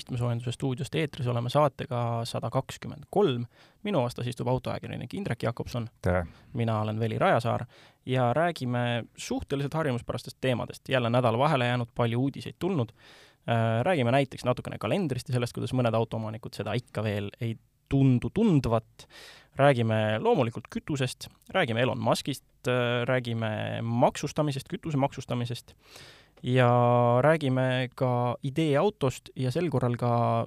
istmesoojenduse stuudiost eetris oleme saatega sada kakskümmend kolm. minu vastas istub autoajakirjanik Indrek Jakobson. mina olen Veli Rajasaar ja räägime suhteliselt harjumuspärastest teemadest. jälle nädal vahele jäänud, palju uudiseid tulnud. Äh, räägime näiteks natukene kalendrist ja sellest, kuidas mõned autoomanikud seda ikka veel ei tundu tundvat. räägime loomulikult kütusest, räägime Elon Muskist, äh, räägime maksustamisest, kütuse maksustamisest ja räägime ka ideeautost ja sel korral ka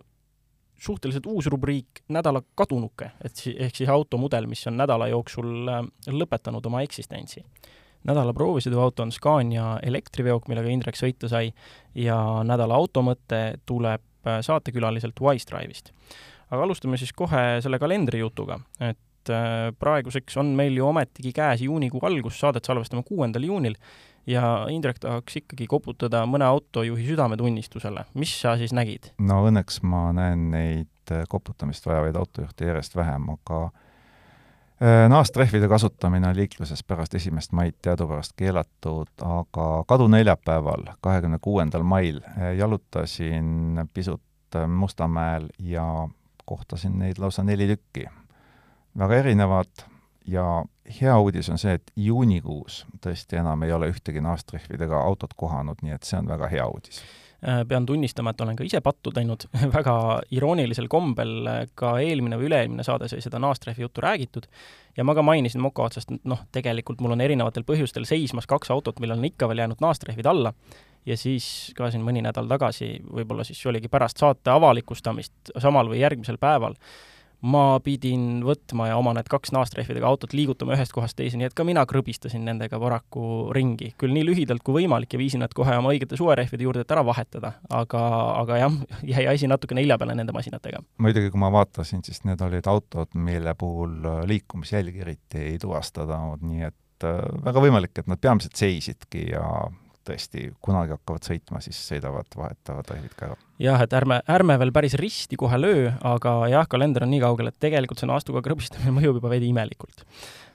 suhteliselt uus rubriik Nädala kadunuke, et si-, ehk siis automudel, mis on nädala jooksul äh, lõpetanud oma eksistentsi. nädala proovisõiduauto on Scania elektriveok, millega Indrek sõita sai, ja nädala automõte tuleb äh, saatekülaliselt Wise Drive'ist. aga alustame siis kohe selle kalendrijutuga, et äh, praeguseks on meil ju ometigi käes juunikuu algus, saadet salvestame kuuendal juunil ja Indrek tahaks ikkagi koputada mõne autojuhi südametunnistusele. mis sa siis nägid? no õnneks ma näen neid äh, koputamist vajavaid autojuhte järjest vähem, aga äh, naastrehvide kasutamine on liikluses pärast esimest maid teadupärast keelatud, aga kaduneljapäeval, kahekümne kuuendal mail äh, jalutasin pisut Mustamäel ja kohtasin neid lausa neli tükki. väga erinevad, ja hea uudis on see, et juunikuus tõesti enam ei ole ühtegi naastrehvidega autot kohanud, nii et see on väga hea uudis. Äh, pean tunnistama, et olen ka ise pattu teinud väga iroonilisel kombel, ka eelmine või üle-eelmine saade sai seda naastrehvi juttu räägitud ja ma ka mainisin moka otsast, et noh, tegelikult mul on erinevatel põhjustel seismas kaks autot, millel on ikka veel jäänud naastrehvid alla. Ja siis ka siin mõni nädal tagasi, võib-olla siis oligi pärast saate avalikustamist samal või järgmisel päeval, ma pidin võtma ja oma need kaks naastrehvidega autot liigutama ühest kohast teise, nii et ka mina krõbistasin nendega paraku ringi. küll nii lühidalt kui võimalik ja viisin nad kohe oma õigete suverehvide juurde, et ära vahetada. aga, aga jah, jäi asi natukene hilja peale nende masinatega. muidugi, kui ma vaatasin, siis need olid autod, mille puhul liikumisjälgi eriti ei tuvastada, nii et äh, väga võimalik, et nad peamiselt seisidki ja tõesti kunagi hakkavad sõitma, siis sõidavad, vahetavad rehvid ka ära. jah, et ärme, ärme veel päris risti kohe löö, aga jah, kalender on nii kaugel, et tegelikult see naastuga krõbistamine mõjub juba veidi imelikult.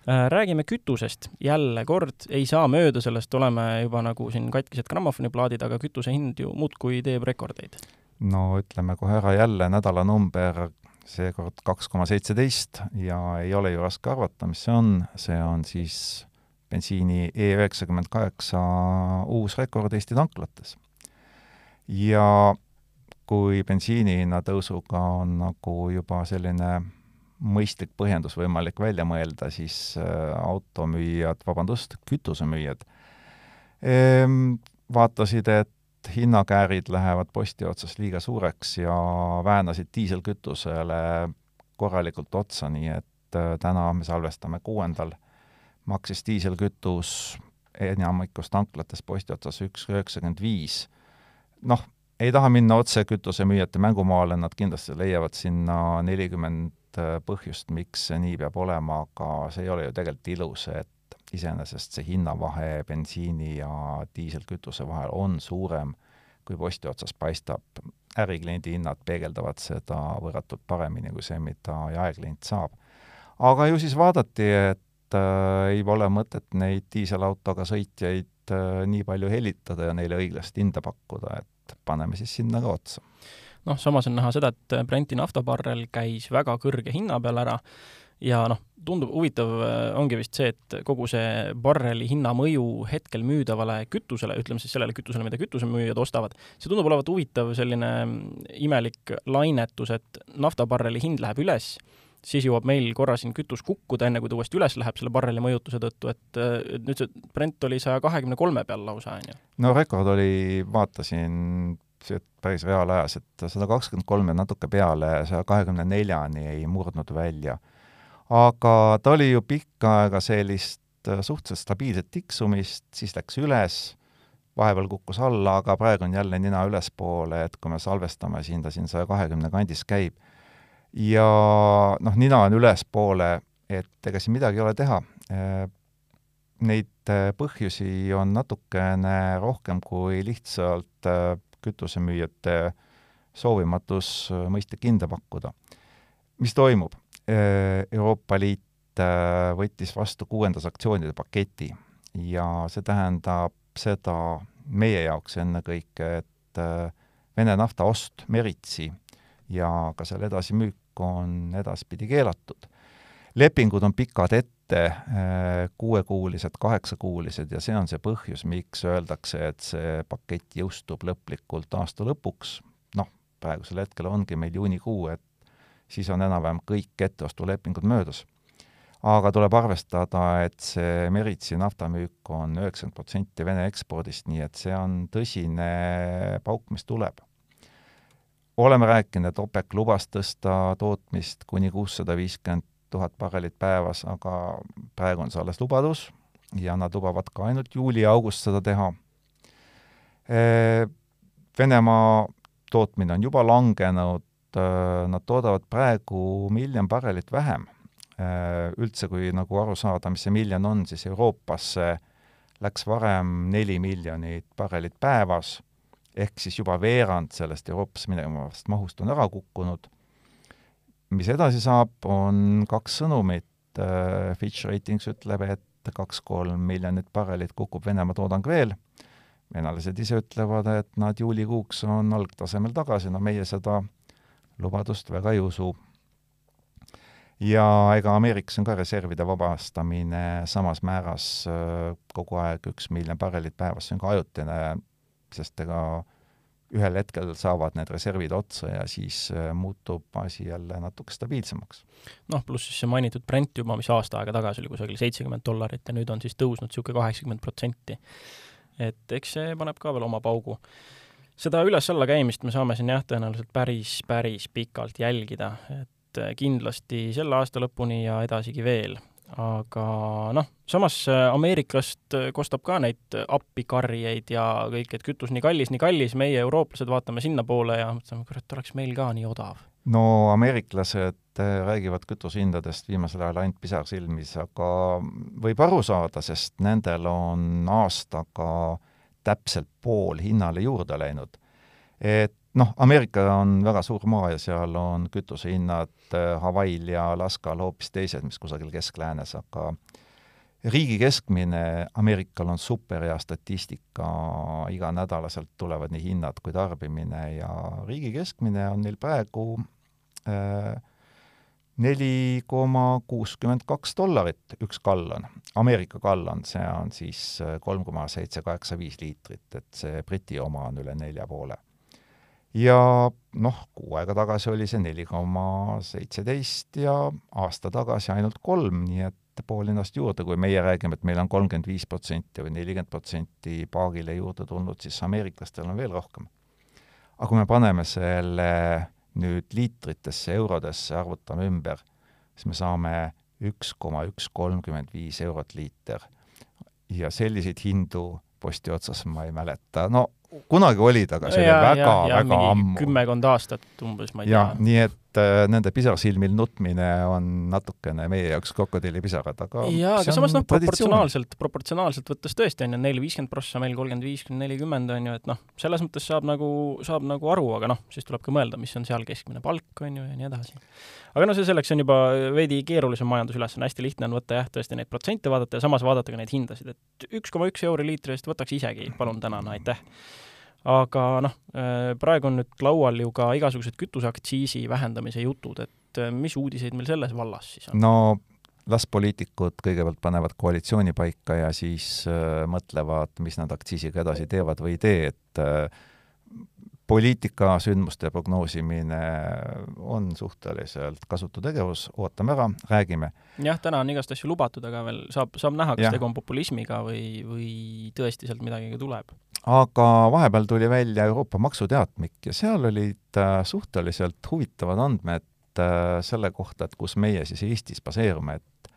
Äh, räägime kütusest, jälle kord ei saa mööda sellest, oleme juba nagu siin katkised grammofoniplaadid, aga kütuse hind ju muudkui teeb rekordeid. no ütleme kohe ära jälle nädalanumber, seekord kaks koma seitseteist ja ei ole ju raske arvata, mis see on, see on siis bensiini E üheksakümmend kaheksa uus rekord Eesti tanklates. ja kui bensiini hinna tõusuga on nagu juba selline mõistlik põhjendus võimalik välja mõelda, siis äh, automüüjad, vabandust, kütusemüüjad ehm, vaatasid, et hinnakäärid lähevad posti otsas liiga suureks ja väänasid diiselkütusele korralikult otsa, nii et äh, täna me salvestame kuuendal maksis diiselkütus enamikus tanklates posti otsas üks üheksakümmend viis. noh, ei taha minna otse kütusemüüjate mängumaale, nad kindlasti leiavad sinna nelikümmend põhjust, miks see nii peab olema, aga see ei ole ju tegelikult ilus, et iseenesest see hinnavahe bensiini ja diiselkütuse vahel on suurem, kui posti otsas paistab. ärikliendi hinnad peegeldavad seda võrratult paremini kui see, mida jaeklient saab. aga ju siis vaadati, et äh, ei ole mõtet neid diiselautoga sõitjaid äh, nii palju helitada ja neile õiglast hinda pakkuda, et paneme siis sinna ka otsa. noh, samas on näha seda, et Brenti naftabarrel käis väga kõrge hinna peal ära ja noh, tundub huvitav äh, ongi vist see, et kogu see barreli hinna mõju hetkel müüdavale kütusele, ütleme siis sellele kütusele, mida kütusemüüjad ostavad, see tundub olevat huvitav selline imelik lainetus, et naftabarreli hind läheb üles siis jõuab meil korra siin kütus kukkuda, enne kui ta uuesti üles läheb selle barreli mõjutuse tõttu, et, et nüüd see Brent oli saja kahekümne kolme peal lausa, on ju? no rekord oli, vaatasin, päris reaalajas, et sada kakskümmend kolm ja natuke peale saja kahekümne neljani ei murdnud välja. aga ta oli ju pikka aega sellist äh, suhteliselt stabiilset tiksumist, siis läks üles, vahepeal kukkus alla, aga praegu on jälle nina ülespoole, et kui me salvestame siin, ta siin saja kahekümne kandis käib ja noh, nina on ülespoole, et ega siin midagi ei ole teha. Neid äh, põhjusi on natukene rohkem kui lihtsalt äh, kütusemüüjate soovimatus äh, mõistlik hinda pakkuda. mis toimub? Euroopa Liit võttis vastu kuuenda sanktsioonide paketi ja see tähendab seda meie jaoks ennekõike, et Vene nafta ost meritsi ja ka selle edasimüük on edaspidi keelatud. lepingud on pikad ette, äh, kuuekuulised, kaheksakuulised ja see on see põhjus, miks öeldakse, et see pakett jõustub lõplikult aasta lõpuks, noh, praegusel hetkel ongi meil juunikuu, et siis on enam-vähem kõik etteostulepingud möödas aga tuleb arvestada, et see Meritsi naftamüük on üheksakümmend protsenti Vene ekspordist, nii et see on tõsine pauk, mis tuleb. Oleme rääkinud, et OPEC lubas tõsta tootmist kuni kuussada viiskümmend tuhat barrelit päevas, aga praegu on see alles lubadus ja nad lubavad ka ainult juuli-august seda teha. Venemaa tootmine on juba langenud, nad toodavad praegu miljon barrelit vähem Äh, üldse, kui nagu aru saada, mis see miljon on, siis Euroopasse läks varem neli miljonit barrelit päevas, ehk siis juba veerand sellest Euroopasse minevast mahust on ära kukkunud. mis edasi saab, on kaks sõnumit, äh, Fitch Ratings ütleb, et kaks-kolm miljonit barrelit kukub Venemaa toodang veel, venelased ise ütlevad, et nad juulikuuks on algtasemel tagasi, no meie seda lubadust väga ei usu. Ja ega Ameerikas on ka reservide vabastamine samas määras äh, kogu aeg üks miljon barrelit päevas, see on ka ajutine, sest ega ühel hetkel saavad need reservid otsa ja siis äh, muutub asi jälle natuke stabiilsemaks. noh, pluss siis see mainitud Brent juba, mis aasta aega tagasi oli kusagil seitsekümmend dollarit ja nüüd on siis tõusnud niisugune kaheksakümmend protsenti. et eks see paneb ka veel oma paugu seda üles-alla käimist me saame siin jah, tõenäoliselt päris, päris pikalt jälgida, et kindlasti selle aasta lõpuni ja edasigi veel. Aga noh, samas äh, Ameerikast äh, kostab ka neid appikarjeid ja kõik, et kütus nii kallis, nii kallis, meie, eurooplased, vaatame sinnapoole ja mõtleme, kurat, oleks meil ka nii odav. no ameeriklased äh, räägivad kütusehindadest viimasel ajal ainult pisar silmis, aga võib aru saada, sest nendel on aastaga täpselt pool hinnale juurde läinud. et noh, Ameerika on väga suur maa ja seal on kütusehinnad äh, Hawaii'l ja Alaskal hoopis teised, mis kusagil keskläänes, aga riigi keskmine, Ameerikal on superhea statistika, iganädalaselt tulevad nii hinnad kui tarbimine ja riigi keskmine on neil praegu äh, neli koma kuuskümmend kaks dollarit üks gallon. Ameerika gallon, see on siis äh, kolm koma seitse kaheksa viis liitrit, et see Briti oma on üle nelja poole ja noh, kuu aega tagasi oli see neli koma seitseteist ja aasta tagasi ainult kolm, nii et pool ennast juurde, kui meie räägime, et meil on kolmkümmend viis protsenti või nelikümmend protsenti paagile juurde tulnud, siis ameeriklastel on veel rohkem. aga kui me paneme selle nüüd liitritesse, eurodesse, arvutame ümber, siis me saame üks koma üks kolmkümmend viis eurot liiter. ja selliseid hindu posti otsas ma ei mäleta, no kunagi olid, aga see ja, oli väga-väga ammu. kümmekond aastat umbes, ma ei ja, tea. nii et äh, nende pisarsilmil nutmine on natukene meie jaoks krokodillipisarad, aga jaa, aga samas noh, proportsionaalselt, proportsionaalselt võttes tõesti on ju, neil viiskümmend prossa, meil kolmkümmend viis kuni nelikümmend on ju, et noh, selles mõttes saab nagu, saab nagu aru, aga noh, siis tuleb ka mõelda, mis on seal keskmine palk, on ju, ja nii edasi. aga no see selleks on juba veidi keerulisem majandusülesanne, hästi lihtne on võtta jah, tõesti neid protsente vaadata ja samas vaadata ka neid hindasid, et üks koma üks euri liitri eest võtaks isegi, palun tänan, aitäh aga noh, äh, praegu on nüüd laual ju ka igasugused kütuseaktsiisi vähendamise jutud, et äh, mis uudiseid meil selles vallas siis on? no las poliitikud kõigepealt panevad koalitsiooni paika ja siis äh, mõtlevad, mis nad aktsiisiga edasi teevad või ei tee, et äh, poliitikasündmuste prognoosimine on suhteliselt kasutu tegevus, ootame ära, räägime. jah, täna on igast asju lubatud, aga veel saab, saab näha, kas tegu on populismiga või, või tõesti sealt midagi ka tuleb. aga vahepeal tuli välja Euroopa maksuteatmik ja seal olid äh, suhteliselt huvitavad andmed äh, selle kohta, et kus meie siis Eestis baseerume, et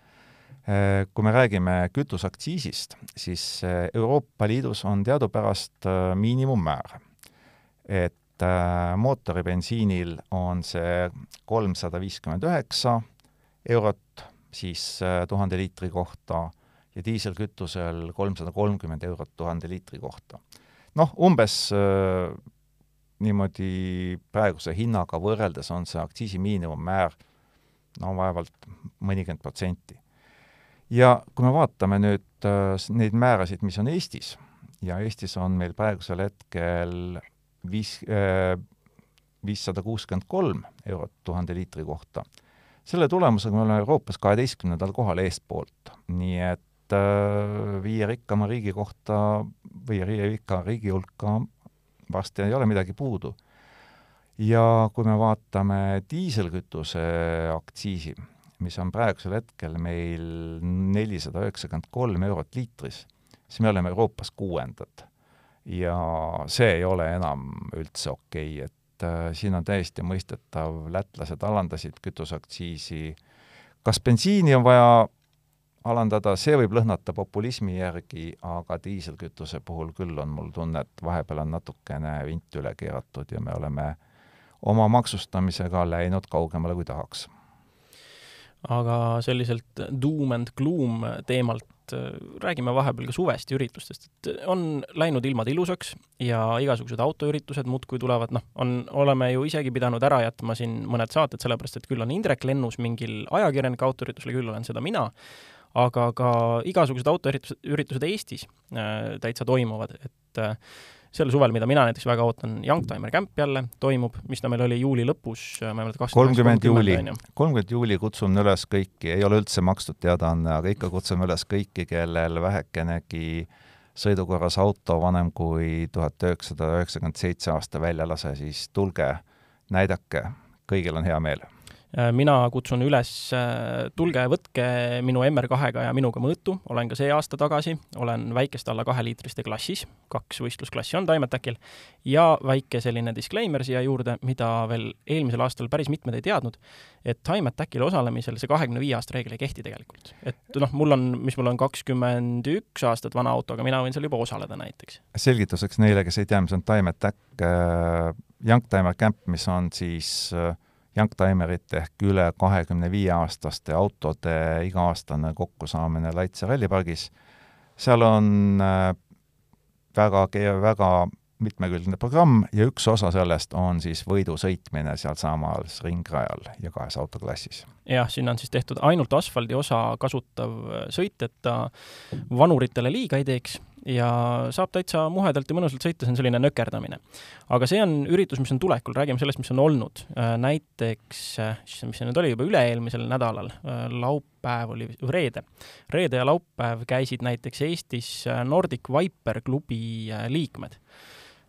äh, kui me räägime kütuseaktsiisist, siis Euroopa Liidus on teadupärast miinimummäär et äh, mootoribensiinil on see kolmsada viiskümmend üheksa eurot siis äh, tuhande liitri kohta ja diiselkütusel kolmsada kolmkümmend eurot tuhande liitri kohta. noh, umbes äh, niimoodi praeguse hinnaga võrreldes on see aktsiisi miinimummäär no vaevalt mõnikümmend protsenti. ja kui me vaatame nüüd äh, neid määrasid, mis on Eestis, ja Eestis on meil praegusel hetkel viis, viissada kuuskümmend kolm eurot tuhande liitri kohta. selle tulemusega me oleme Euroopas kaheteistkümnendal kohal eespoolt, nii et viie rikkama riigi kohta või viie rikka riigi hulka varsti ei ole midagi puudu. ja kui me vaatame diiselkütuse aktsiisi, mis on praegusel hetkel meil nelisada üheksakümmend kolm eurot liitris, siis me oleme Euroopas kuuendad. Ja see ei ole enam üldse okei okay., et äh, siin on täiesti mõistetav, lätlased alandasid kütuseaktsiisi, kas bensiini on vaja alandada, see võib lõhnata populismi järgi, aga diiselkütuse puhul küll on mul tunne, et vahepeal on natukene vint üle keeratud ja me oleme oma maksustamisega läinud kaugemale, kui tahaks aga selliselt doom and gloom teemalt äh, räägime vahepeal ka suvest ja üritustest, et on läinud ilmad ilusaks ja igasugused autoüritused muudkui tulevad, noh, on, oleme ju isegi pidanud ära jätma siin mõned saated, sellepärast et küll on Indrek lennus mingil ajakirjanike autoüritusel, küll olen seda mina, aga ka igasugused autoüritused, üritused Eestis äh, täitsa toimuvad, et äh, sel suvel, mida mina näiteks väga ootan, Youngtimer Camp jälle toimub, mis ta meil oli juuli lõpus, ma ei mäleta, kolmkümmend juuli, kolmkümmend juuli kutsun üles kõiki, ei ole üldse makstud teadaanne, aga ikka kutsume üles kõiki, kellel vähekenegi sõidukorras auto vanem kui tuhat üheksasada üheksakümmend seitse aasta väljalase, siis tulge, näidake, kõigil on hea meel. Äh, mina kutsun üles, äh, tulge võtke minu MR2-ga ja minuga mõõtu, olen ka see aasta tagasi, olen väikeste alla kaheliitriste klassis, kaks võistlusklassi on Timetacil, ja väike selline disclaimer siia juurde, mida veel eelmisel aastal päris mitmed ei teadnud, et Timetacil osalemisel see kahekümne viie aasta reegel ei kehti tegelikult. et noh, mul on, mis mul on kakskümmend üks aastat vana auto, aga mina võin seal juba osaleda näiteks. selgituseks neile, kes ei tea, mis on Timetac äh,, Youngtimer Camp, mis on siis äh, youngtimerite ehk üle kahekümne viie aastaste autode iga-aastane kokkusaamine Laitse rallipargis. seal on äh, väga, väga mitmekülgne programm ja üks osa sellest on siis võidu sõitmine sealsamal ringrajal ja kahes autoklassis. Jah, sinna on siis tehtud ainult asfaldi osa kasutav sõit, et ta vanuritele liiga ei teeks ja saab täitsa muhedalt ja mõnusalt sõita, see on selline nökerdamine. aga see on üritus, mis on tulekul, räägime sellest, mis on olnud. Äh, näiteks, äh, mis see nüüd oli, juba üle-eelmisel nädalal, äh, laupäev oli, reede. reede ja laupäev käisid näiteks Eestis Nordic Viper klubi liikmed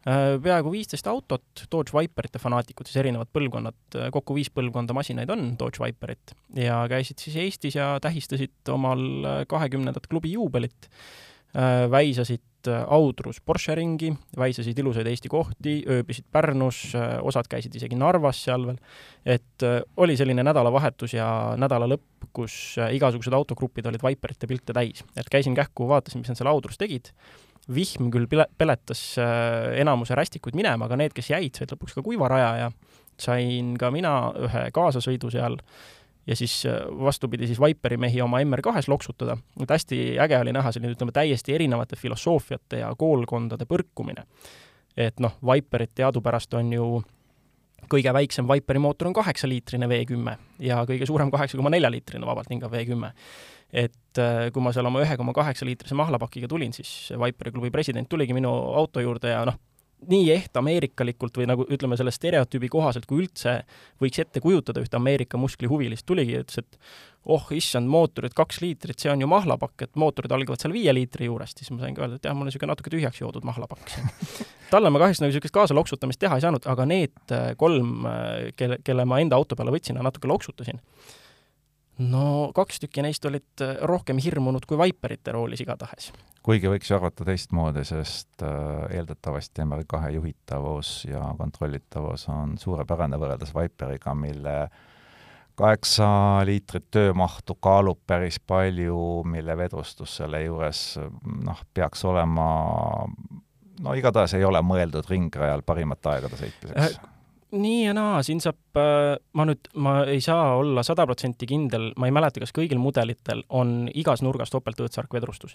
peaaegu viisteist autot, Dodge Viperite fanaatikud, siis erinevad põlvkonnad, kokku viis põlvkonda masinaid on Dodge Viperit. Ja käisid siis Eestis ja tähistasid omal kahekümnendat klubi juubelit. Äh, väisasid äh, Audrus Porsche ringi, väisasid ilusaid Eesti kohti, ööbisid Pärnus, äh, osad käisid isegi Narvas seal veel, et oli selline nädalavahetus ja nädala lõpp, kus igasugused autogrupid olid Viperite pilte täis. et käisin kähku, vaatasin, mis nad seal Audrus tegid, vihm küll peletas enamuse rästikuid minema, aga need, kes jäid, said lõpuks ka kuiva raja ja sain ka mina ühe kaasasõidu seal ja siis äh, vastupidi, siis Viperi mehi oma MR2-s loksutada. et hästi äge oli näha selline, ütleme, täiesti erinevate filosoofiate ja koolkondade põrkumine. et noh, Viperit teadupärast on ju kõige väiksem Viperi mootor on kaheksaliitrine V10 ja kõige suurem kaheksa koma nelja liitrine vabalt hingav V10. et äh, kui ma seal oma ühe koma kaheksa liitrise mahlapakiga tulin, siis Viperi klubi president tuligi minu auto juurde ja noh, nii eht ameerikalikult või nagu ütleme, selle stereotüübi kohaselt, kui üldse võiks ette kujutada ühte Ameerika musklihuvilist, tuligi ja ütles, et oh issand, mootorid kaks liitrit, see on ju mahlapakk, et mootorid algavad seal viie liitri juurest, siis ma sain ka öelda, et jah, mul on niisugune natuke tühjaks joodud mahlapakk talle ma kahjuks nagu niisugust kaasaloksutamist teha ei saanud, aga need kolm, kelle, kelle ma enda auto peale võtsin ja natuke loksutasin, no kaks tükki neist olid äh, rohkem hirmunud kui Viperite roolis igatahes. Kuigi võiks ju arvata teistmoodi, sest äh, eeldatavasti MR2 juhitavus ja kontrollitavus on suurepärane võrreldes Viperiga, mille kaheksa liitrit töömahtu kaalub päris palju, mille vedustus selle juures noh, peaks olema no igatahes ei ole mõeldud ringrajal parimate aegade sõitmiseks äh, nii ja naa, siin saab, äh, ma nüüd, ma ei saa olla sada protsenti kindel, ma ei mäleta, kas kõigil mudelitel on igas nurgas topeltõõtsark vedrustus.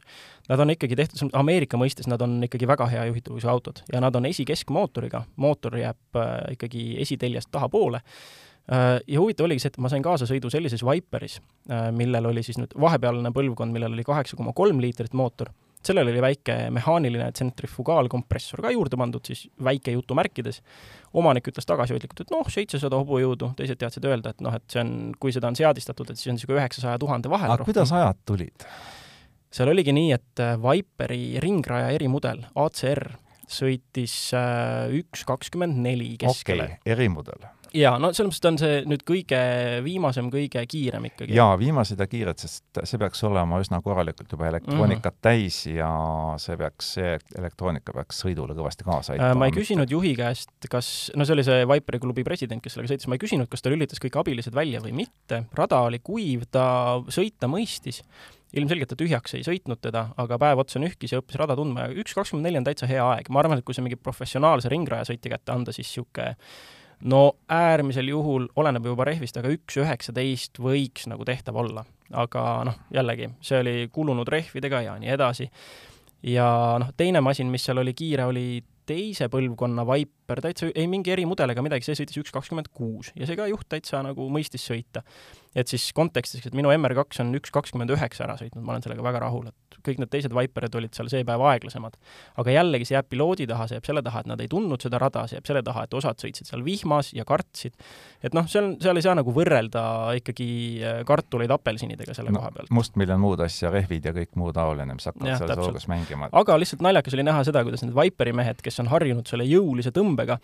Nad on ikkagi tehtud, Ameerika mõistes nad on ikkagi väga hea juhitavuse autod ja nad on esikeskmootoriga, mootor jääb äh, ikkagi esiteljest tahapoole äh, ja huvitav oligi see, et ma sain kaasasõidu sellises Viperis, millel oli siis nüüd vahepealne põlvkond, millel oli kaheksa koma kolm liitrit mootor sellele oli väike mehaaniline tsentrifugaalkompressor ka juurde pandud, siis väike jutumärkides. omanik ütles tagasihoidlikult, et noh, seitsesada hobujõudu, teised teadsid öelda, et noh, et see on, kui seda on seadistatud, et siis on niisugune üheksasaja tuhande vahel. aga kuidas ajad tulid? seal oligi nii, et äh, Viperi ringraja erimudel, ACR, sõitis äh, üks kakskümmend neli keskele okay,. erimudel jaa, no selles mõttes ta on see nüüd kõige viimasem, kõige kiirem ikkagi. jaa, viimased ja kiired, sest see peaks olema üsna korralikult juba elektroonikat mm -hmm. täis ja see peaks, see elektroonika peaks sõidule kõvasti kaasa aitama. ma ei küsinud juhi käest, kas, no see oli see Viperi klubi president, kes sellega sõitis, ma ei küsinud, kas ta lülitas kõik abilised välja või mitte, rada oli kuiv, ta sõita mõistis ilmselgelt ta tühjaks ei sõitnud teda, aga päev otsa nühkis ja õppis rada tundma ja üks kakskümmend neli on täitsa hea aeg. ma arvan, et kui see mingi professionaalse ringrajasõitja kätte anda, siis niisugune no äärmisel juhul, oleneb juba rehvist, aga üks üheksateist võiks nagu tehtav olla. aga noh, jällegi, see oli kulunud rehvidega ja nii edasi. ja noh, teine masin, mis seal oli kiire, oli teise põlvkonna Viper, täitsa ei mingi erimudel ega midagi, see sõitis üks kakskümmend kuus ja see ka juht täitsa nagu mõistis sõita. et siis kontekstis, et minu MR2 on üks kakskümmend üheksa ära sõitnud, ma olen sellega väga rahul, et kõik need teised Viperid olid seal see päev aeglasemad. aga jällegi, see jääb piloodi taha, see jääb selle taha, et nad ei tundnud seda rada, see jääb selle taha, et osad sõitsid seal vihmas ja kartsid. et noh, seal, seal ei saa nagu võrrelda ikkagi äh, kartuleid apelsinidega selle no, koha pealt. mustmiljon muud asja, rehvid ja kõik muu taoline, mis hakkavad seal soogas mängima. aga lihtsalt naljakas oli näha seda, kuidas need Viperi mehed, kes on harjunud selle jõulise tõmbega,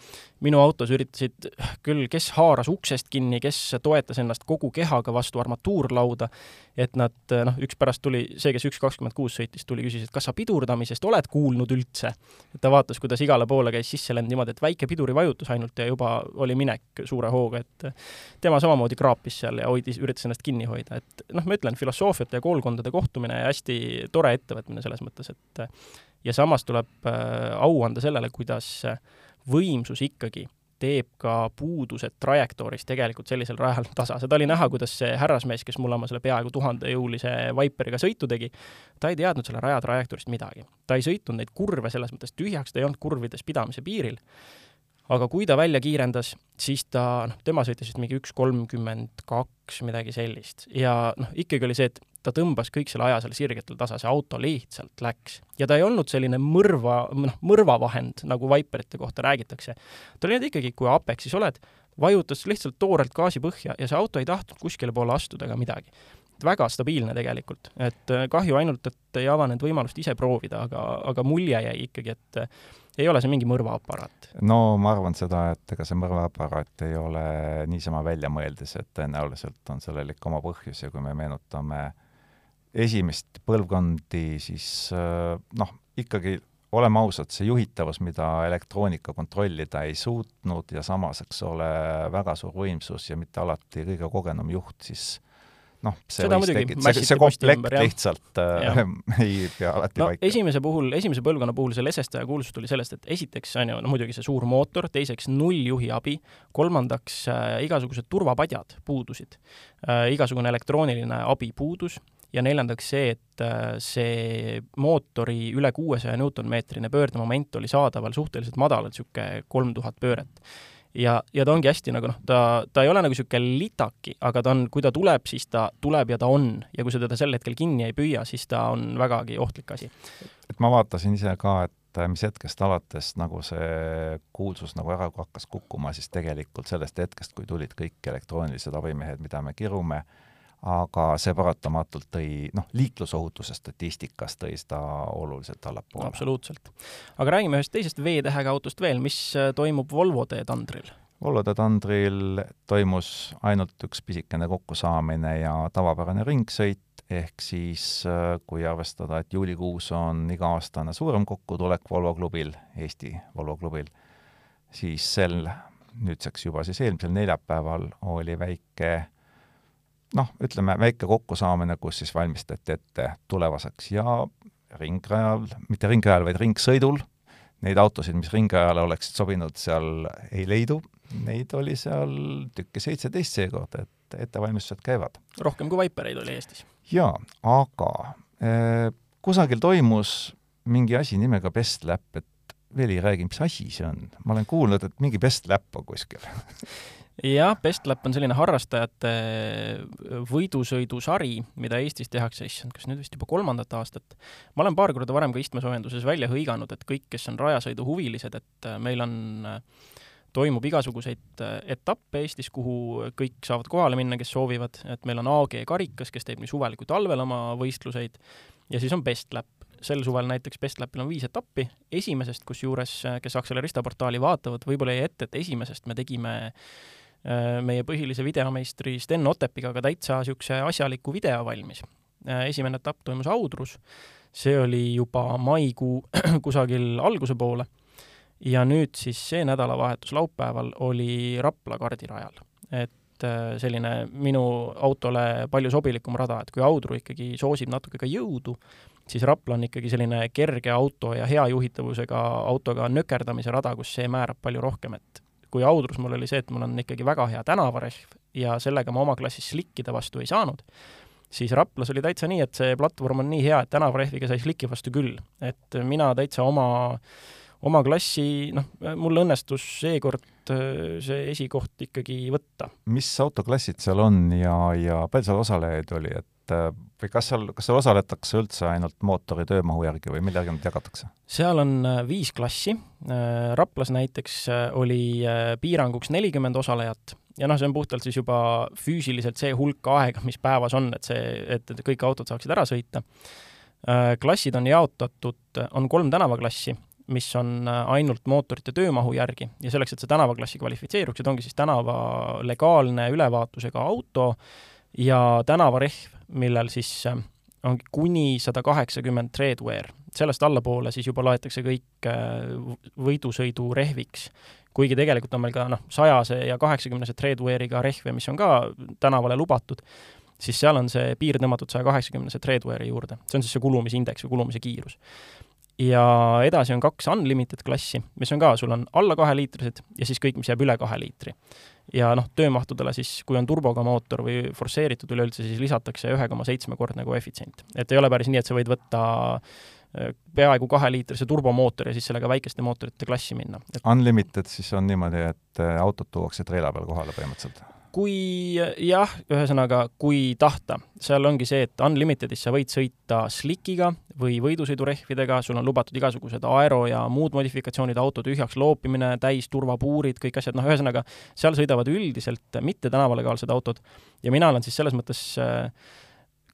minu autos üritasid küll, kes haaras uksest kinni, kes toetas ennast kogu kehaga vastu armatuurlauda, et nad noh, üks pärast tuli, see, kes üks kakskümmend kuus sõitis, tuli, küsis, et kas sa pidurdamisest oled kuulnud üldse? et ta vaatas, kuidas igale poole käis sisse lend niimoodi, et väike pidurivajutus ainult ja juba oli minek suure hooga, et tema samamoodi kraapis seal ja hoidis, üritas ennast kinni hoida, et noh, ma ütlen, filosoofiate ja koolkondade kohtumine ja hästi tore ettevõtmine selles mõttes, et ja samas tuleb äh, au anda sellele, kuidas võimsus ikkagi teeb ka puudused trajektooris tegelikult sellisel rajal tasa. seda oli näha, kuidas see härrasmees, kes mulle oma selle peaaegu tuhandejõulise Viperiga sõitu tegi, ta ei teadnud selle raja trajektoorist midagi. ta ei sõitnud neid kurve selles mõttes tühjaks, ta ei olnud kurvides pidamise piiril, aga kui ta välja kiirendas, siis ta, noh, tema sõitis vist mingi üks kolmkümmend kaks, midagi sellist. ja noh, ikkagi oli see, et ta tõmbas kõik selle aja seal sirgetel tasa, see auto lihtsalt läks. ja ta ei olnud selline mõrva, noh, mõrvavahend, nagu Viperite kohta räägitakse. ta oli nüüd ikkagi, kui Apexis oled, vajutas lihtsalt toorelt gaasi põhja ja see auto ei tahtnud kuskile poole astuda ega midagi. väga stabiilne tegelikult, et äh, kahju ainult, et ei avanenud võimalust ise proovida, aga, aga mulje jäi ikkagi, et ei ole see mingi mõrvaaparaat? no ma arvan seda, et ega see mõrvaaparaat ei ole niisama väljamõeldis, et tõenäoliselt on sellel ikka oma põhjus ja kui me meenutame esimest põlvkondi, siis äh, noh, ikkagi oleme ausad, see juhitavus, mida elektroonika kontrollida ei suutnud ja samas, eks ole, väga suur võimsus ja mitte alati kõige kogenum juht, siis noh, see Seda võis tegi-, see, see komplekt ümber, lihtsalt äh, ei pea alati no, paika. esimese puhul, esimese põlvkonna puhul see lesestaja kuulsus tuli sellest, et esiteks on ju, no muidugi see suur mootor, teiseks null juhiabi, kolmandaks äh, igasugused turvapadjad puudusid äh,, igasugune elektrooniline abi puudus ja neljandaks see, et äh, see mootori üle kuuesaja Newtonmeetrine pöördemoment oli saadaval suhteliselt madalalt, niisugune kolm tuhat pööret. Ja, ja ta ongi hästi nagu noh, ta, ta ei ole nagu niisugune litaki, aga ta on, kui ta tuleb, siis ta tuleb ja ta on. ja kui sa teda sel hetkel kinni ei püüa, siis ta on vägagi ohtlik asi. et ma vaatasin ise ka, et äh, mis hetkest alates nagu see kuulsus nagu ära hakkas kukkuma, siis tegelikult sellest hetkest, kui tulid kõik elektroonilised abimehed, mida me kirume, aga see paratamatult tõi, noh, liiklusohutuse statistikas tõi seda oluliselt allapoole. absoluutselt. aga räägime ühest teisest V-tähega autost veel, mis äh, toimub Volvo tee tandril? Volvo tee tandril toimus ainult üks pisikene kokkusaamine ja tavapärane ringsõit, ehk siis äh, kui arvestada, et juulikuus on iga-aastane suurem kokkutulek Volvo klubil, Eesti Volvo klubil, siis sel nüüdseks juba siis eelmisel neljapäeval oli väike noh, ütleme väike kokkusaamine, kus siis valmistati ette tulevaseks ja ringrajal, mitte ringrajal, vaid ringsõidul, neid autosid, mis ringrajale oleksid sobinud, seal ei leidu, neid oli seal tükki seitseteist seekord, et ettevalmistused käivad. rohkem kui Vipereid oli Eestis? jaa, aga eh, kusagil toimus mingi asi nimega Best Lap, et Veli, räägi, mis asi see on? ma olen kuulnud, et mingi Best Lap on kuskil jah, Bestlap on selline harrastajate võidusõidusari, mida Eestis tehakse, issand, kas nüüd vist juba kolmandat aastat. ma olen paar korda varem ka istmesoojenduses välja hõiganud, et kõik, kes on rajasõiduhuvilised, et äh, meil on äh, toimub igasuguseid äh, etappe Eestis, kuhu kõik saavad kohale minna, kes soovivad, et meil on AG Karikas, kes teeb nii suvel kui talvel oma võistluseid, ja siis on Bestlap. sel suvel näiteks Bestlapil on viis etappi, esimesest kusjuures, kes Accelerista portaali vaatavad, võib-olla jäi ette, et esimesest me tegime äh, meie põhilise videomeistri Sten Otepiga ka täitsa niisuguse asjaliku video valmis. Äh, esimene etapp toimus Audrus, see oli juba maikuu kusagil alguse poole ja nüüd siis see nädalavahetus laupäeval oli Rapla kardirajal. et äh, selline minu autole palju sobilikum rada, et kui Audru ikkagi soosib natuke ka jõudu, siis Rapla on ikkagi selline kerge auto ja hea juhitavusega autoga nökerdamise rada, kus see määrab palju rohkem, et kui Audrus mul oli see, et mul on ikkagi väga hea tänavarehv ja sellega ma oma klassis slikkide vastu ei saanud, siis Raplas oli täitsa nii, et see platvorm on nii hea, et tänavarehviga sai slikki vastu küll. et mina täitsa oma oma klassi, noh, mul õnnestus seekord see esikoht ikkagi võtta. mis autoklassid seal on ja, ja palju seal osalejaid oli, et äh, või kas seal, kas seal osaletakse üldse ainult mootori töömahu järgi või mille järgi nad jagatakse? seal on äh, viis klassi, Raplas näiteks oli piiranguks nelikümmend osalejat ja noh, see on puhtalt siis juba füüsiliselt see hulk aega, mis päevas on, et see, et kõik autod saaksid ära sõita. klassid on jaotatud, on kolm tänavaklassi mis on äh, ainult mootorite töömahu järgi ja selleks, et see tänavaklassi kvalifitseeruks, et ongi siis tänava legaalne ülevaatusega auto ja tänavarehv, millel siis äh, ongi kuni sada kaheksakümmend treadwear. sellest allapoole siis juba loetakse kõik äh, võidusõidu rehviks. kuigi tegelikult on meil ka noh, sajase ja kaheksakümnese treadweariga rehve, mis on ka tänavale lubatud, siis seal on see piir tõmmatud saja kaheksakümnese treadweari juurde. see on siis see kulumisindeks või kulumise kiirus ja edasi on kaks unlimited klassi, mis on ka, sul on alla kaheliitrised ja siis kõik, mis jääb üle kahe liitri. Ja noh, töömahtudele siis, kui on turboga mootor või forsseeritud üleüldse, siis lisatakse ühe koma seitsmekordne koefitsient. et ei ole päris nii, et sa võid võtta äh, peaaegu kaheliitrise turbomootori ja siis sellega väikeste mootorite klassi minna et.... Unlimited siis on niimoodi, et äh, autod tuuakse treila peal kohale põhimõtteliselt? Kui jah, ühesõnaga, kui tahta, seal ongi see, et Unlimitedis sa võid sõita slikiga või võidusõidurehvidega, sul on lubatud igasugused aero ja muud modifikatsioonid, auto tühjaks loopimine, täisturvapuurid, kõik asjad, noh, ühesõnaga, seal sõidavad üldiselt mitte tänavalegaalsed autod ja mina olen siis selles mõttes äh,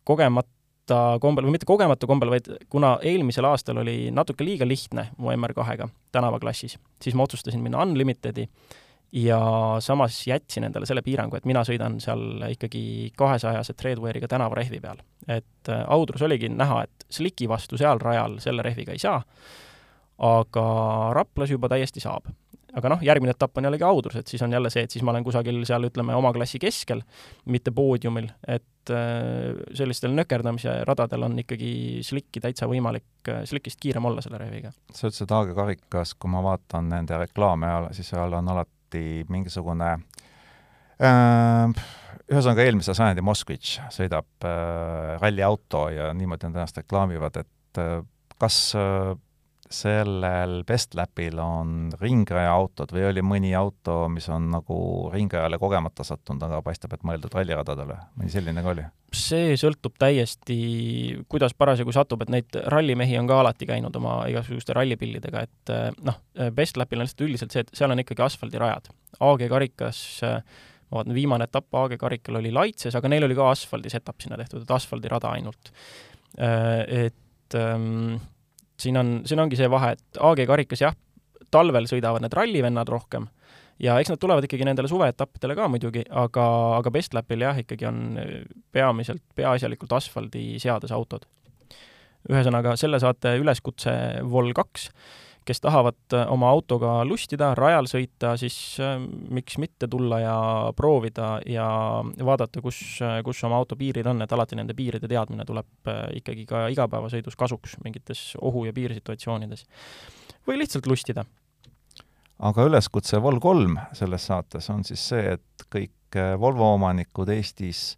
kogemata kombel, või mitte kogemata kombel, vaid kuna eelmisel aastal oli natuke liiga lihtne mu MR2-ga tänavaklassis, siis ma otsustasin minna Unlimitedi ja samas jätsin endale selle piirangu, et mina sõidan seal ikkagi kahesajase treadweariga tänavarehvi peal. et äh, Audrus oligi näha, et sliki vastu seal rajal selle rehviga ei saa, aga Raplas juba täiesti saab. aga noh, järgmine etapp on jällegi Audrus, et siis on jälle see, et siis ma olen kusagil seal, ütleme, oma klassi keskel, mitte poodiumil, et äh, sellistel nökerdamise radadel on ikkagi slikki täitsa võimalik, äh, slikist kiirem olla selle rehviga. sa ütlesid Aage karikas, kui ma vaatan nende reklaame, siis seal on alati alati mingisugune äh, ühesõnaga, eelmise sajandi Moskvitš sõidab äh, ralliauto ja niimoodi nad ennast reklaamivad, et äh, kas äh, sellel Bestlapil on ringrajaautod või oli mõni auto, mis on nagu ringrajale kogemata sattunud, aga paistab, et mõeldud ralliradadele, mõni selline ka oli? see sõltub täiesti, kuidas parasjagu satub, et neid rallimehi on ka alati käinud oma igasuguste rallipillidega, et eh, noh, Bestlapil on lihtsalt üldiselt see, et seal on ikkagi asfaldirajad. AG karikas ma vaatan, viimane etapp AG karikal oli Laitses, aga neil oli ka asfaldi setup sinna tehtud, et asfaldirada ainult. Eh, et ähm, siin on, siin ongi see vahe, et AG karikas jah, talvel sõidavad need rallivennad rohkem ja eks nad tulevad ikkagi nendele suveetappidele ka muidugi, aga, aga Bestlapil jah, ikkagi on peamiselt, peaasjalikult asfaldiseades autod. ühesõnaga, selle saate üleskutse Vol kaks kes tahavad äh, oma autoga lustida, rajal sõita, siis äh, miks mitte tulla ja proovida ja vaadata, kus, äh, kus oma auto piirid on, et alati nende piiride teadmine tuleb ikkagi ka igapäevasõidus kasuks mingites ohu- ja piirsituatsioonides. või lihtsalt lustida. aga üleskutse Vol kolm selles saates on siis see, et kõik Volvo omanikud Eestis